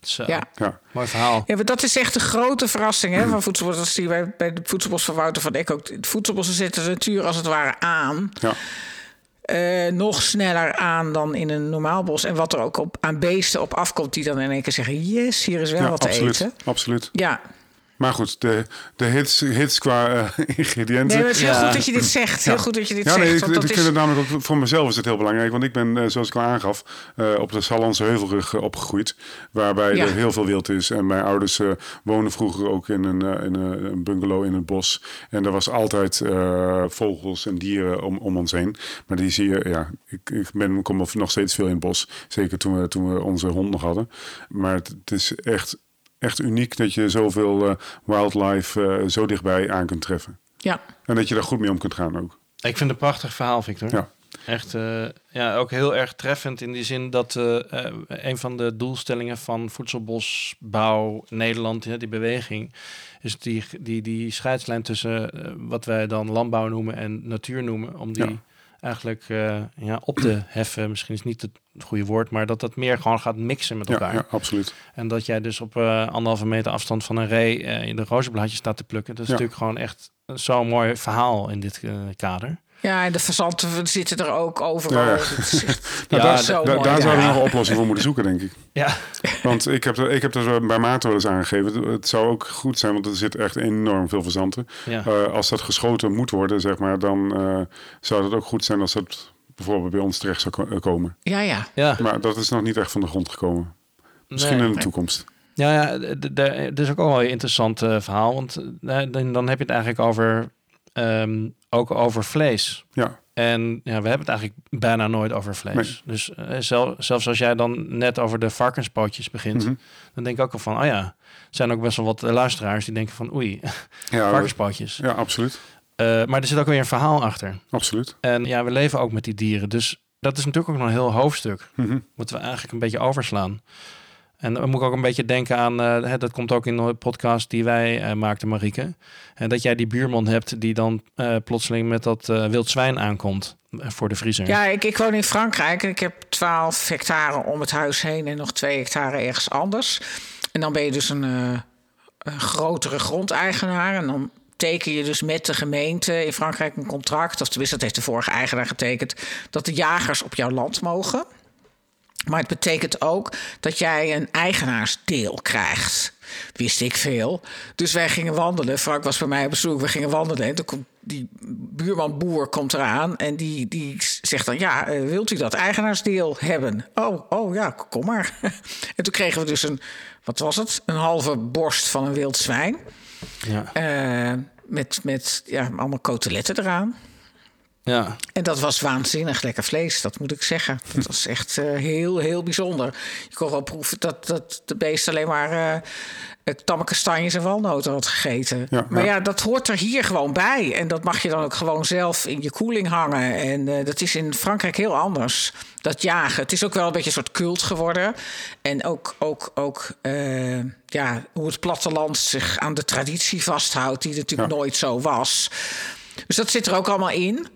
Zo. Ja. Ja, Mooi verhaal. Ja, maar dat is echt de grote verrassing hè, van voedselbos. Dat zie je bij, bij de voedselbos van Wouter van Eck ook. Het voedselbossen zetten de natuur als het ware aan. ja, Eh, nog sneller aan dan in een normaal bos. En wat er ook op, aan beesten op afkomt, die dan in één keer zeggen: Yes, hier is wel ja wat te eten. absoluut. Ja, Maar goed, de, de hits, hits qua eh, ingrediënten. nee, het is heel Ja. goed dat je dit zegt. Heel goed dat je dit Ja, zegt. ik, want ik vind is, het namelijk ook voor mezelf is het heel belangrijk. Want ik ben, eh, zoals ik al aangaf, eh, op de Sallandse Heuvelrug opgegroeid. Waarbij Ja. er heel veel wild is. En mijn ouders eh wonen vroeger ook in een, eh, in een, bungalow in het bos. En er was altijd eh, vogels en dieren om, om ons heen. Maar die zie je, ja, ik, ik ben, kom nog steeds veel in het bos. Zeker toen we, toen we onze hond nog hadden. Maar het, het is echt, echt uniek dat je zoveel eh, wildlife eh, zo dichtbij aan kunt treffen. ja. En dat je daar goed mee om kunt gaan ook. Ik vind het een prachtig verhaal, Victor. Ja. Echt, eh, ja, ook heel erg treffend in die zin dat eh, eh, een van de doelstellingen van Voedselbosbouw Nederland, ja, die beweging, is die, die, die scheidslijn tussen wat wij dan landbouw noemen en natuur noemen, om die Ja. Eigenlijk eh, ja, op te heffen. Misschien is niet het goede woord, maar dat dat meer gewoon gaat mixen met elkaar. ja, absoluut. En dat jij dus op eh, anderhalve meter afstand van een ree eh, in de rozenblaadjes staat te plukken. Dat is Ja. natuurlijk gewoon echt zo'n mooi verhaal in dit kader. Ja, en de fazanten zitten er ook overal. Ja, ja. Nou, Ja, daar, zo daar- mooi, daar ja. zouden we nog een oplossing voor moeten zoeken, denk ik. Ja, Want ik heb, er- ik heb dat bij Maarten wel eens aangegeven. Het zou ook goed zijn, want er zit echt enorm veel verzanten. ja. Eh, als dat geschoten moet worden, zeg maar, dan eh, zou het ook goed zijn als dat bijvoorbeeld bij ons terecht zou eh, komen. ja, ja. ja. Maar dat is nog niet echt van de grond gekomen. Misschien Nee. in de toekomst. Ja, ja d- d- d- het is ook wel een interessant verhaal. Want dan, dan heb je het eigenlijk over, ehm, ook over vlees. Ja, En ja, we hebben het eigenlijk bijna nooit over vlees. Nee. Dus eh, zel- zelfs als jij dan net over de varkenspootjes begint, Mhm. dan denk ik ook al van, oh ja, er zijn ook best wel wat luisteraars die denken van, oei, ja, varkenspootjes. ja absoluut. Eh, maar er zit ook weer een verhaal achter. absoluut. En ja, we leven ook met die dieren. Dus Dat is natuurlijk ook nog een heel hoofdstuk. Mhm. Moeten we eigenlijk een beetje overslaan. En dan moet ik ook een beetje denken aan, eh, dat komt ook in de podcast die wij eh, maakten, Marieke. En dat jij die buurman hebt die dan eh, plotseling met dat eh, wild zwijn aankomt eh, voor de vriezer. Ja, ik, ik woon in Frankrijk en ik heb 12 hectare om het huis heen en nog 2 hectare ergens anders. En dan ben je dus een, eh, een grotere grondeigenaar. En dan teken je dus met de gemeente in Frankrijk een contract, of tenminste, dat heeft de vorige eigenaar getekend, dat de jagers op jouw land mogen. Maar het betekent ook dat jij een eigenaarsdeel krijgt. Wist ik veel. Dus wij gingen wandelen. Frank was bij mij op bezoek. We gingen wandelen. En toen komt die buurman boer komt eraan. En die, die zegt dan: Ja, eh, wilt u dat eigenaarsdeel hebben? Oh, oh ja, kom maar. en toen kregen we dus een, wat was het? Een halve borst van een wild zwijn. Ja. Eh, met met ja, allemaal coteletten eraan. Ja. En dat was waanzinnig lekker vlees, dat moet ik zeggen. Dat was echt eh, heel, heel bijzonder. Je kon wel proeven dat, dat de beest alleen maar eh, tamme kastanjes en walnoten had gegeten. Ja, maar ja. ja. dat hoort er hier gewoon bij. En dat mag je dan ook gewoon zelf in je koeling hangen. En eh, dat is in Frankrijk heel anders. Dat jagen. Het is ook wel een beetje een soort cult geworden. En ook, ook, ook eh, ja, hoe het platteland zich aan de traditie vasthoudt, die natuurlijk Ja. nooit zo was. Dus dat zit er ook allemaal in.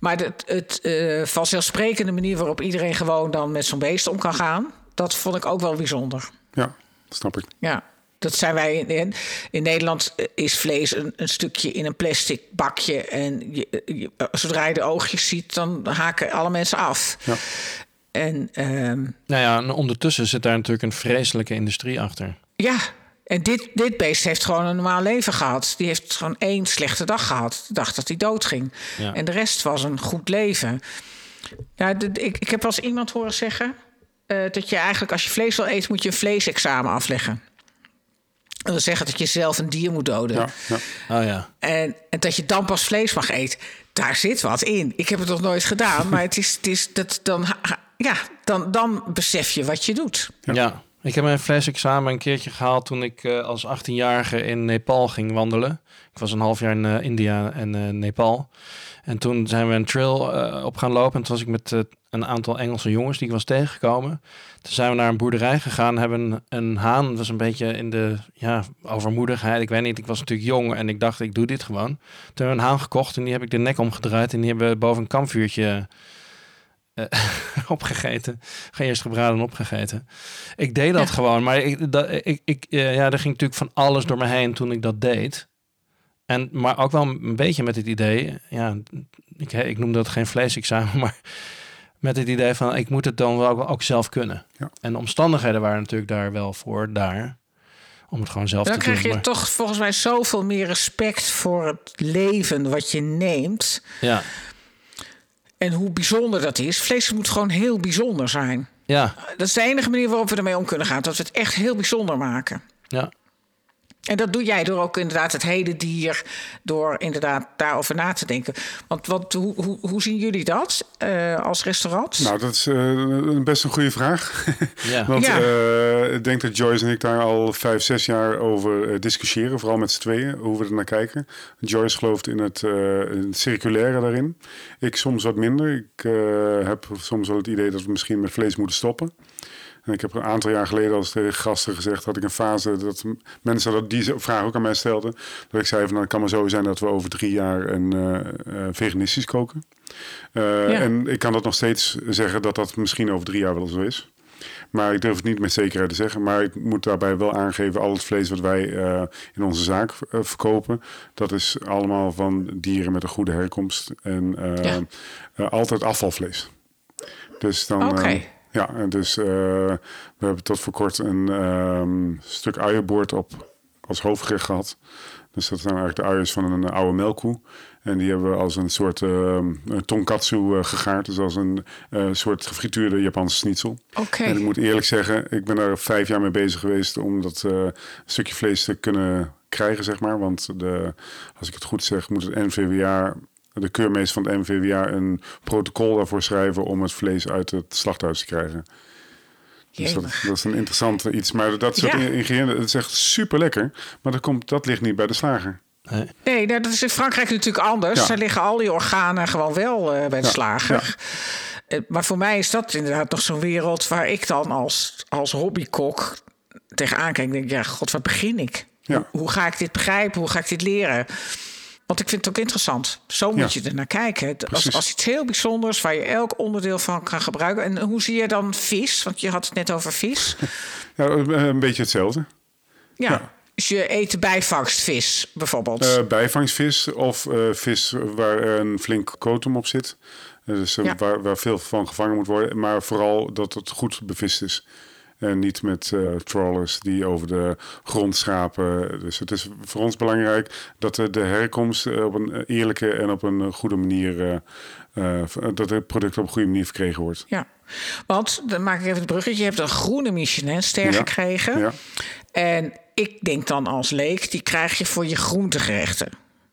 Maar het, het eh, vanzelfsprekende manier waarop iedereen gewoon dan met zo'n beest om kan gaan, dat vond ik ook wel bijzonder. Ja, snap ik. Ja, dat zijn wij in, in, in Nederland eh, is vlees een, een stukje in een plastic bakje. En je, je- zodra je de oogjes ziet, dan haken alle mensen af. Ja. En ehm, Nou ja, en ondertussen zit daar natuurlijk een vreselijke industrie achter. ja, en dit, dit beest heeft gewoon een normaal leven gehad. Die heeft gewoon één slechte dag gehad. De dag dat hij doodging. Ja. En de rest was een goed leven. Ja, ik, ik heb wel eens iemand horen zeggen... eh, dat je eigenlijk als je vlees wil eten... moet je een vleesexamen afleggen. Dat wil zeggen dat je zelf een dier moet doden. Ja, ja. Oh ja. En, en dat je dan pas vlees mag eten. Daar zit wat in. Ik heb het nog nooit gedaan. maar het is, het is dat dan, ja, dan, dan besef je wat je doet. Ja. Ik heb mijn vleesexamen een keertje gehaald toen ik eh, als 18-jarige in Nepal ging wandelen. Ik was een half jaar in eh, India en eh, Nepal. En toen zijn we een trail op gaan lopen. En toen was ik met een aantal Engelse jongens die ik was tegengekomen. Toen zijn we naar een boerderij gegaan. Hebben een, een haan, was een beetje in de ja, overmoedigheid. Ik weet niet, ik was natuurlijk jong en ik dacht, ik doe dit gewoon. Toen hebben we een haan gekocht en die heb ik de nek omgedraaid. En die hebben we boven een kampvuurtje opgegeten. Geen eerst gebraden en opgegeten. Ik deed dat Ja. gewoon, maar ik, dat, ik, ik, eh, ja, er ging natuurlijk van alles door me heen toen ik dat deed. En, maar ook wel een beetje met het idee, ja, ik, ik noem dat geen vleesexamen, maar met het idee van ik moet het dan wel ook zelf kunnen. Ja. En de omstandigheden waren natuurlijk daar wel voor, daar, om het gewoon zelf dan te krijg doen. je maar- toch volgens mij zoveel meer respect voor het leven wat je neemt. ja, En hoe bijzonder dat is. Vlees moet gewoon heel bijzonder zijn. ja, Dat is de enige manier waarop we ermee om kunnen gaan. Dat we het echt heel bijzonder maken. ja. En dat doe jij door ook inderdaad het hele dier, door inderdaad daarover na te denken. Want wat, hoe, hoe, hoe zien jullie dat eh, als restaurant? Nou, dat is eh, best een goede vraag. ja. Want Ja. eh, ik denk dat Joyce en ik daar al vijf, zes jaar over eh, discussiëren. Vooral met z'n tweeën, hoe we er naar kijken. Joyce gelooft in het, eh, in het circulaire daarin. Ik soms wat minder. Ik eh, heb soms wel het idee dat we misschien met vlees moeten stoppen. En ik heb een aantal jaar geleden als tegen gasten gezegd... had ik een fase dat mensen dat die vraag ook aan mij stelden. Dat ik zei van nou, het kan maar zo zijn dat we over drie jaar een eh, eh, veganistisch koken. Eh, Ja. En ik kan dat nog steeds zeggen dat dat misschien over drie jaar wel zo is. Maar ik durf het niet met zekerheid te zeggen. Maar ik moet daarbij wel aangeven, al het vlees wat wij in onze zaak verkopen, dat is allemaal van dieren met een goede herkomst. En Ja. altijd afvalvlees. Dus dan. Oké. Ja, dus eh, we hebben tot voor kort een ehm, stuk uienboord op als hoofdgerecht gehad. Dus dat zijn eigenlijk de uiers van een oude melkkoe. En die hebben we als een soort ehm, tonkatsu eh, gegaard. Dus als een eh, soort gefrituurde Japanse schnitzel. Oké. En ik moet eerlijk zeggen, ik ben daar vijf jaar mee bezig geweest om dat stukje vlees te kunnen krijgen, zeg maar. Want de, als ik het goed zeg, moet het NVWA, de keurmeester van het NVWA, een protocol daarvoor schrijven om het vlees uit het slachthuis te krijgen. Dus dat, dat is een interessant iets. Maar dat soort Ja. ingrediënten, het is echt super lekker. Maar dat, komt, dat ligt niet bij de slager. Nee. Nee, nou, dat is in Frankrijk natuurlijk anders. Ja. Daar liggen al die organen gewoon wel eh, bij de Ja, slager. Eh, Maar voor mij is dat inderdaad nog zo'n wereld waar ik dan als, als hobbykok tegenaan kijk. en denk, ja, god, waar begin ik? Ja. Hoe, hoe ga ik dit begrijpen? Hoe ga ik dit leren? Want ik vind het ook interessant. Zo moet Ja. je er naar kijken. Als, als iets heel bijzonders waar je elk onderdeel van kan gebruiken. En hoe zie je dan vis? Want je had het net over vis. Ja, een beetje hetzelfde. Ja. Ja. Dus je eet bijvangstvis bijvoorbeeld. Eh, bijvangsvis of eh, vis waar een flink kotum op zit. Eh, dus waar, waar veel van gevangen moet worden. Maar vooral dat het goed bevist is. En niet met eh, trawlers die over de grond schapen. Dus het is voor ons belangrijk dat de, herkomst eh, op een eerlijke en op een goede manier. eh, eh, dat het product op een goede manier verkregen wordt. Ja, want dan maak ik even het bruggetje. Je hebt een groene Michelinster Ja. gekregen. Ja, En ik denk dan als leek, die krijg je voor je groentegerechten.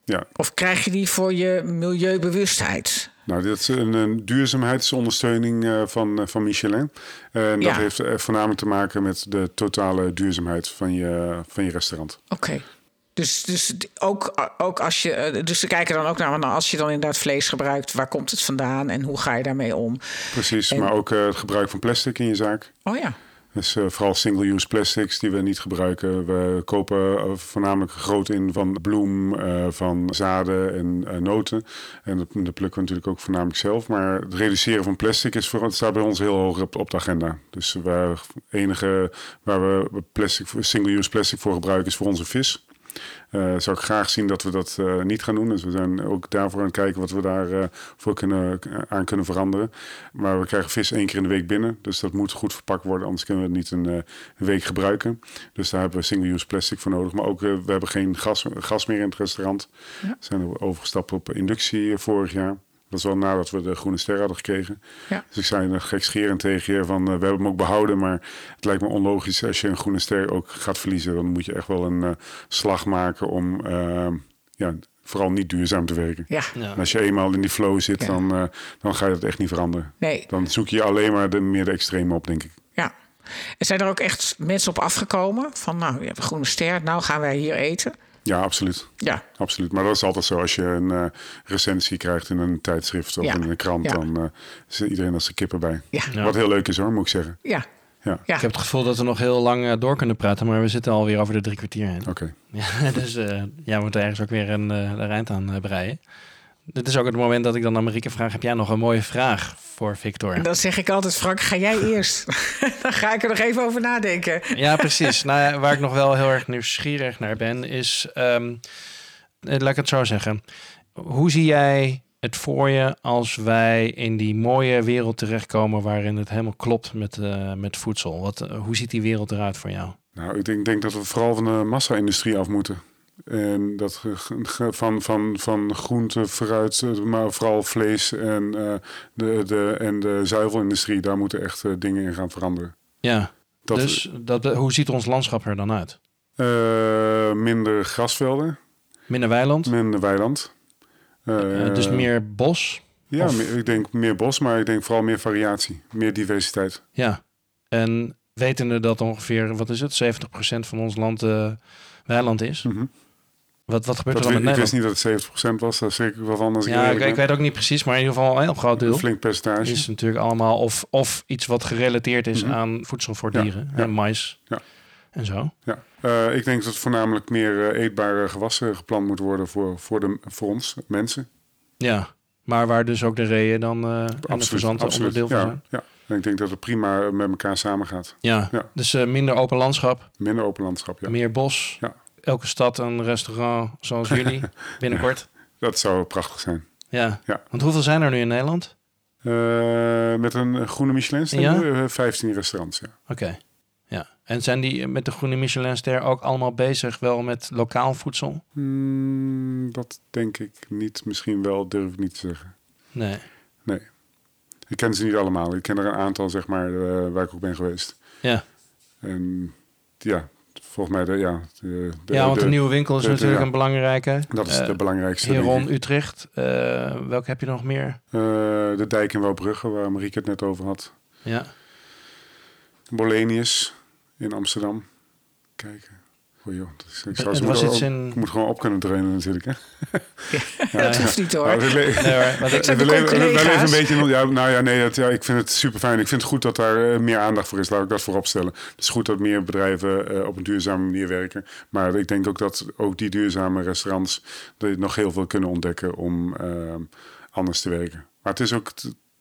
ja. Of krijg je die voor je milieubewustheid? Nou, dit is een, een duurzaamheidsondersteuning eh, van, eh, van Michelin. En dat Ja. heeft eh, voornamelijk te maken met de totale duurzaamheid van je, van je restaurant. Oké. Dus, dus ook, ook als je. Dus ze kijken dan ook naar. Nou, als je dan inderdaad vlees gebruikt, waar komt het vandaan en hoe ga je daarmee om? Precies, En- maar ook het gebruik van plastic in je zaak. Oh ja. Dus eh, vooral single-use plastics die we niet gebruiken. We kopen eh, voornamelijk groot in van bloem, eh, van zaden en noten. En dat, plukken we natuurlijk ook voornamelijk zelf. Maar het reduceren van plastic is voor, staat bij ons heel hoog op, op de agenda. Dus het enige waar we plastic, single-use plastic voor gebruiken is voor onze vis. Eh, zou ik graag zien dat we dat eh, niet gaan doen. Dus we zijn ook daarvoor aan het kijken wat we daarvoor voor kunnen, aan kunnen veranderen. Maar we krijgen vis één keer in de week binnen. Dus dat moet goed verpakt worden, anders kunnen we het niet een, eh, een week gebruiken. Dus daar hebben we single-use plastic voor nodig. Maar ook, eh, we hebben geen gas, gas meer in het restaurant. We zijn overgestapt op inductie eh, vorig jaar. Dat is wel nadat we de groene ster hadden gekregen. Ja. Dus ik zei er gekscherend tegen je van, eh, we hebben hem ook behouden. Maar het lijkt me onlogisch als je een groene ster ook gaat verliezen. Dan moet je echt wel een eh, slag maken om eh, ja, vooral niet duurzaam te werken. Ja. Als je eenmaal in die flow zit, Ja. dan, eh, dan ga je dat echt niet veranderen. Nee. Dan zoek je alleen maar de, meer de extreme op, denk ik. Ja. En zijn er ook echt mensen op afgekomen? Van nou, je hebt een groene ster. Nou gaan wij hier eten. Ja, absoluut. Ja. Absoluut. Maar dat is altijd zo. Als je een eh, recensie krijgt in een tijdschrift of Ja. in een krant, Ja. dan eh zit iedereen als de kippen bij. Ja. Ja. Wat heel leuk is hoor, moet ik zeggen. Ja. Ja, Ja. Ik heb het gevoel dat we nog heel lang eh, door kunnen praten, maar we zitten alweer over de drie kwartier heen. oké. Ja, dus eh, ja, we moeten ergens ook weer een, eh een eind aan breien. Dit is ook het moment dat ik dan aan Marieke vraag: heb jij nog een mooie vraag voor Victor? Dan zeg ik altijd, Frank, ga jij eerst? dan ga ik er nog even over nadenken. Ja, precies. nou, waar ik nog wel heel erg nieuwsgierig naar ben, is, ehm, eh, laat ik het zo zeggen. Hoe zie jij het voor je als wij in die mooie wereld terechtkomen waarin het helemaal klopt met, eh, met voedsel? Wat, eh, hoe ziet die wereld eruit voor jou? Nou, ik denk, denk dat we vooral van de massa-industrie af moeten. En dat van, van, van groente, fruit, eh, maar vooral vlees en, eh, de, de, en de zuivelindustrie, daar moeten echt eh, dingen in gaan veranderen. Ja, Dat, dus dat, hoe ziet ons landschap er dan uit? minder grasvelden, Minder weiland, minder weiland. Dus meer bos. Ja, of- ik denk meer bos, maar ik denk vooral meer variatie, meer diversiteit. Ja, en wetende dat ongeveer, wat is het, 70% van ons land weiland is. Mhm. Wat, wat gebeurt Dat er dan weet- met ik wist niet dat het 70% was, ik wel van als ik Ja, ik, weet ook niet precies, maar in ieder geval een heel groot deel. Een flink percentage. is natuurlijk allemaal of, of iets wat gerelateerd is Mhm. aan voedsel voor Ja, dieren. ja. En mais. Ja. En zo. Ja. Eh, ik denk dat voornamelijk meer eh, eetbare gewassen geplant moet worden voor, voor, de, voor ons, mensen. Ja. Maar waar dus ook de reeën dan eh en de verzanten onderdeel van ja, zijn. ja. En ik denk dat het prima met elkaar samengaat. Ja. Ja. Dus eh, minder open landschap, Minder open landschap, ja. meer bos. Ja. Elke stad een restaurant zoals jullie binnenkort. Dat zou prachtig zijn. Ja. Ja. Want hoeveel zijn er nu in Nederland? Eh, met een groene Michelin Ja? ja? 15 restaurants, ja. Oké. Ja. En zijn die met de groene Michelinster ook allemaal bezig wel met lokaal voedsel? Hmm, dat denk ik niet. Misschien wel, durf ik niet te zeggen. Nee. Nee. Ik ken ze niet allemaal. Ik ken er een aantal, zeg maar, eh, waar ik ook ben geweest. Ja. En ja, volgens mij, de, ja... De, de- ja, want de- nieuwe winkel is natuurlijk ja. een belangrijke. Dat is Eh, de belangrijkste. denk Heron, ik. Utrecht. Eh, welke heb je nog meer? Eh, de dijk in Wouwbrugge, waar Marieke het net over had. Ja. Bolenius in Amsterdam. Kijken. Joh. Dus ik, zou ze was in- moet gewoon op kunnen trainen natuurlijk. Hè? Ja, dat hoeft niet hoor. Nou, we le- Nee zijn we leven, we leven een beetje... Ja, nou ja, nee, het, ja, ik vind het super fijn. Ik vind het goed dat daar eh, meer aandacht voor is. Laat ik dat voorop stellen. Het is goed dat meer bedrijven eh, op een duurzame manier werken. Maar ik denk ook dat ook die duurzame restaurants... dat nog heel veel kunnen ontdekken om eh, anders te werken. Maar het is ook...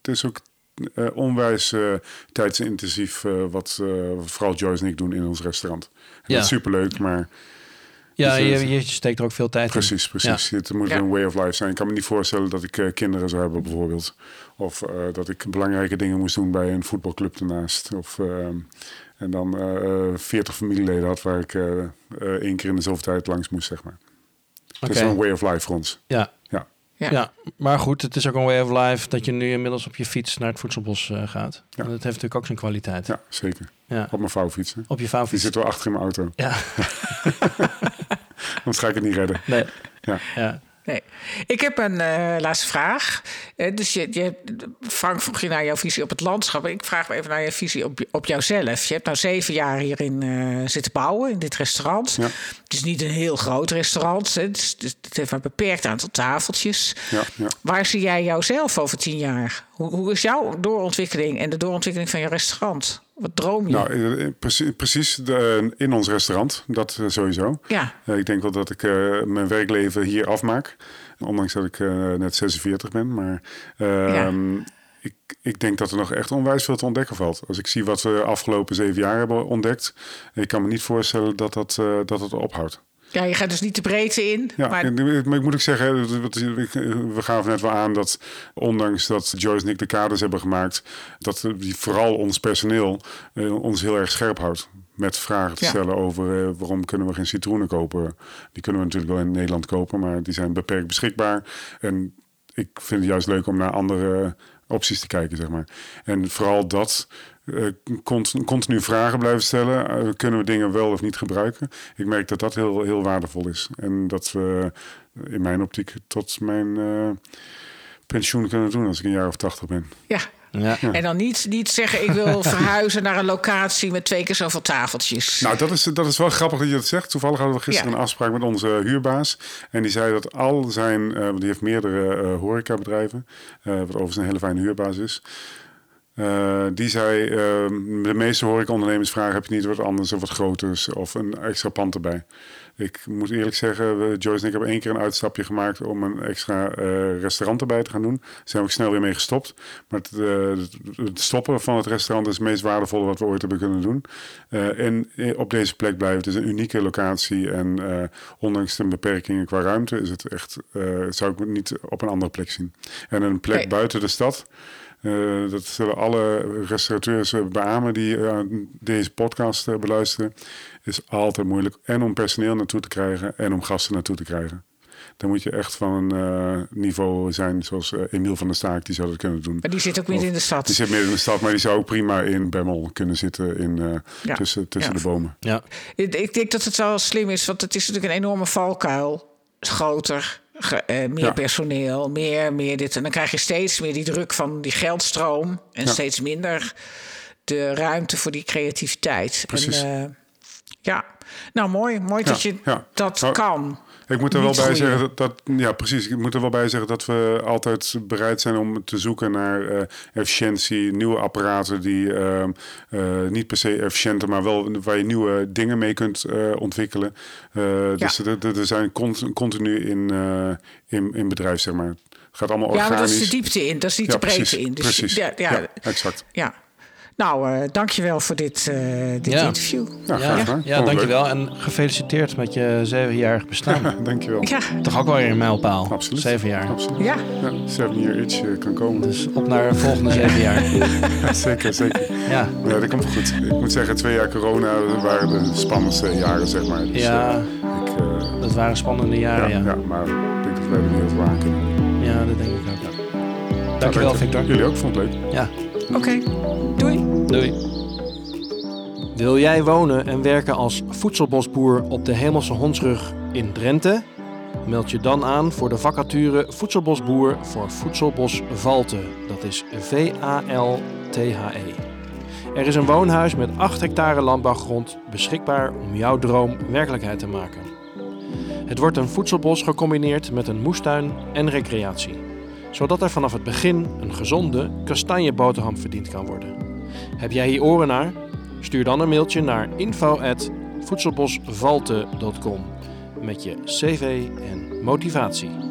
Het is ook eh, onwijs eh, tijdsintensief eh, wat, eh, vooral Joyce en ik doen in ons restaurant. En Ja. Dat is superleuk, maar ja, Dus, je, je steekt er ook veel tijd in. Precies, precies. Het moet Ja. een way of life zijn. Ik kan me niet voorstellen dat ik eh, kinderen zou hebben bijvoorbeeld. Of eh, dat ik belangrijke dingen moest doen bij een voetbalclub ernaast. Of, en dan veertig familieleden had waar ik eh, eh, één keer in de zoveel tijd langs moest, zeg maar. Het is een way of life voor ons. Ja. Ja, Ja. Maar goed, het is ook een way of life dat je nu inmiddels op je fiets naar het voedselbos eh, gaat. Ja. En dat heeft natuurlijk ook zijn kwaliteit. ja zeker. Ja. Op mijn vouwfiets. hè. Op je Die vouwfiets. zit wel achter in mijn auto. Ja, Anders ga ik het niet redden. nee. Ja. Ja. Nee. Ik heb een eh, laatste vraag. Eh, dus je, je, Frank vroeg je naar jouw visie op het landschap. Ik vraag me even naar je visie op, op jouzelf. Je hebt nou zeven jaar hierin eh, zitten bouwen, in dit restaurant. Ja. Het is niet een heel groot restaurant. hè. Het, is, het is- het heeft maar een beperkt aantal tafeltjes. Ja, ja. Waar zie jij jouzelf over tien jaar? Hoe, hoe is jouw doorontwikkeling en de doorontwikkeling van je restaurant? Wat droom je? Nou, eh, precies, precies de, in ons restaurant, dat eh, sowieso. ja, Eh, ik denk wel dat ik eh, mijn werkleven hier afmaak. Ondanks dat ik eh, net 46 ben. Maar ehm, ik, ik denk dat er nog echt onwijs veel te ontdekken valt. Als ik zie wat we de afgelopen zeven jaar hebben ontdekt. Ik kan me niet voorstellen dat dat, eh, dat het ophoudt. Ja, je gaat dus niet de breedte in. Ja, maar ik moet ook zeggen, ik- we gaven net wel aan dat ondanks dat Joyce en ik de kaders hebben gemaakt, dat die vooral ons personeel eh, ons heel erg scherp houdt. Met vragen te Ja. stellen over eh, waarom kunnen we geen citroenen kopen. Die kunnen we natuurlijk wel in Nederland kopen, maar die zijn beperkt beschikbaar. En ik vind het juist leuk om naar andere opties te kijken, zeg maar. En vooral dat, eh, cont- continu vragen blijven stellen. Eh, kunnen we dingen wel of niet gebruiken? Ik merk dat dat heel, heel waardevol is. En dat we in mijn optiek tot mijn eh, pensioen kunnen doen als ik een jaar of tachtig ben. ja. Ja. En dan niet, niet zeggen, ik wil verhuizen naar een locatie met twee keer zoveel tafeltjes. Nou, dat is, dat is wel grappig dat je dat zegt. Toevallig hadden we gisteren Ja. een afspraak met onze huurbaas. En die zei dat al zijn, eh, die heeft meerdere eh, horecabedrijven, eh, wat overigens een hele fijne huurbaas is. Eh, die zei, eh, de meeste horecaondernemers vragen, heb je niet wat anders of wat groters of een extra pand erbij? Ik moet eerlijk zeggen, we- Joyce en ik hebben één keer een uitstapje gemaakt om een extra eh, restaurant erbij te gaan doen. Daar zijn we ook snel weer mee gestopt. Maar het, het stoppen van het restaurant is het meest waardevolle wat we ooit hebben kunnen doen. En op deze plek blijven. Het is een unieke locatie. En ondanks de beperkingen qua ruimte is het echt, zou ik het niet op een andere plek zien. En een plek Nee. buiten de stad. Eh, dat zullen alle restaurateurs eh, beamen die eh, deze podcast beluisteren. Is altijd moeilijk. En om personeel naartoe te krijgen en om gasten naartoe te krijgen. Dan moet je echt van een eh, niveau zijn zoals Emiel van der Staak, die zou dat kunnen doen. Maar die zit ook niet in de stad. Die zit midden in de stad, maar die zou ook prima in Bemmel kunnen zitten in, eh, Ja. tussen, tussen Ja. de bomen. Ja. Ik, ik denk dat het wel slim is, want het is natuurlijk een enorme valkuil. Groter, meer Ja. personeel, meer, meer dit. En dan krijg je steeds meer die druk van die geldstroom. En Ja. steeds minder de ruimte voor die creativiteit. Precies. En, eh, ja, nou mooi. Mooi dat je dat Nou, kan. Ik moet er wel bij groeien. zeggen dat, dat, ja precies. Ik moet er wel bij zeggen dat we altijd bereid zijn om te zoeken naar eh, efficiëntie, nieuwe apparaten die ehm, eh, niet per se efficiënter, maar wel waar je nieuwe dingen mee kunt eh, ontwikkelen. Dus er- er zijn cont- continu in, in, in bedrijf, zeg maar. Het gaat allemaal Ja, maar organisch. dat is de diepte in, dat is niet Ja, de breedte precies, in. Dus precies. Ja, ja, Ja, ja. Nou, eh dankjewel voor dit, eh, dit Ja. interview. Ja, graag Ja, gedaan. ja, dankjewel. En gefeliciteerd met je zevenjarig bestaan. Dankjewel. Ja, Toch ook wel weer een mijlpaal. Absoluut. Zeven jaar. Absoluut. ja. Ja, seven year itch eh, kan komen. Dus op naar de volgende zeven jaar. zeker, zeker. Ja, Ja, dat komt wel goed. Ik moet zeggen, twee jaar corona waren de spannendste jaren, zeg maar. Dus, Ja. eh, ik, eh, dat waren spannende ja, jaren, ja. ja. maar ik denk dat wij de wereld waken. Ja, dat denk ik ook. Dankjewel, Victor. Jullie ook, vond het leuk. Ja, Oké, doei. doei. Wil jij wonen en werken als voedselbosboer op de Hemelse Hondsrug in Drenthe? Meld je dan aan voor de vacature Voedselbosboer voor Voedselbos Valte. Dat is V-A-L-T-H-E. Er is een woonhuis met 8 hectare landbouwgrond beschikbaar om jouw droom werkelijkheid te maken. Het wordt een voedselbos gecombineerd met een moestuin en recreatie, zodat er vanaf het begin een gezonde kastanjeboterham verdiend kan worden. Heb jij hier oren naar? Stuur dan een mailtje naar info@voedselbosvalte.com met je cv en motivatie.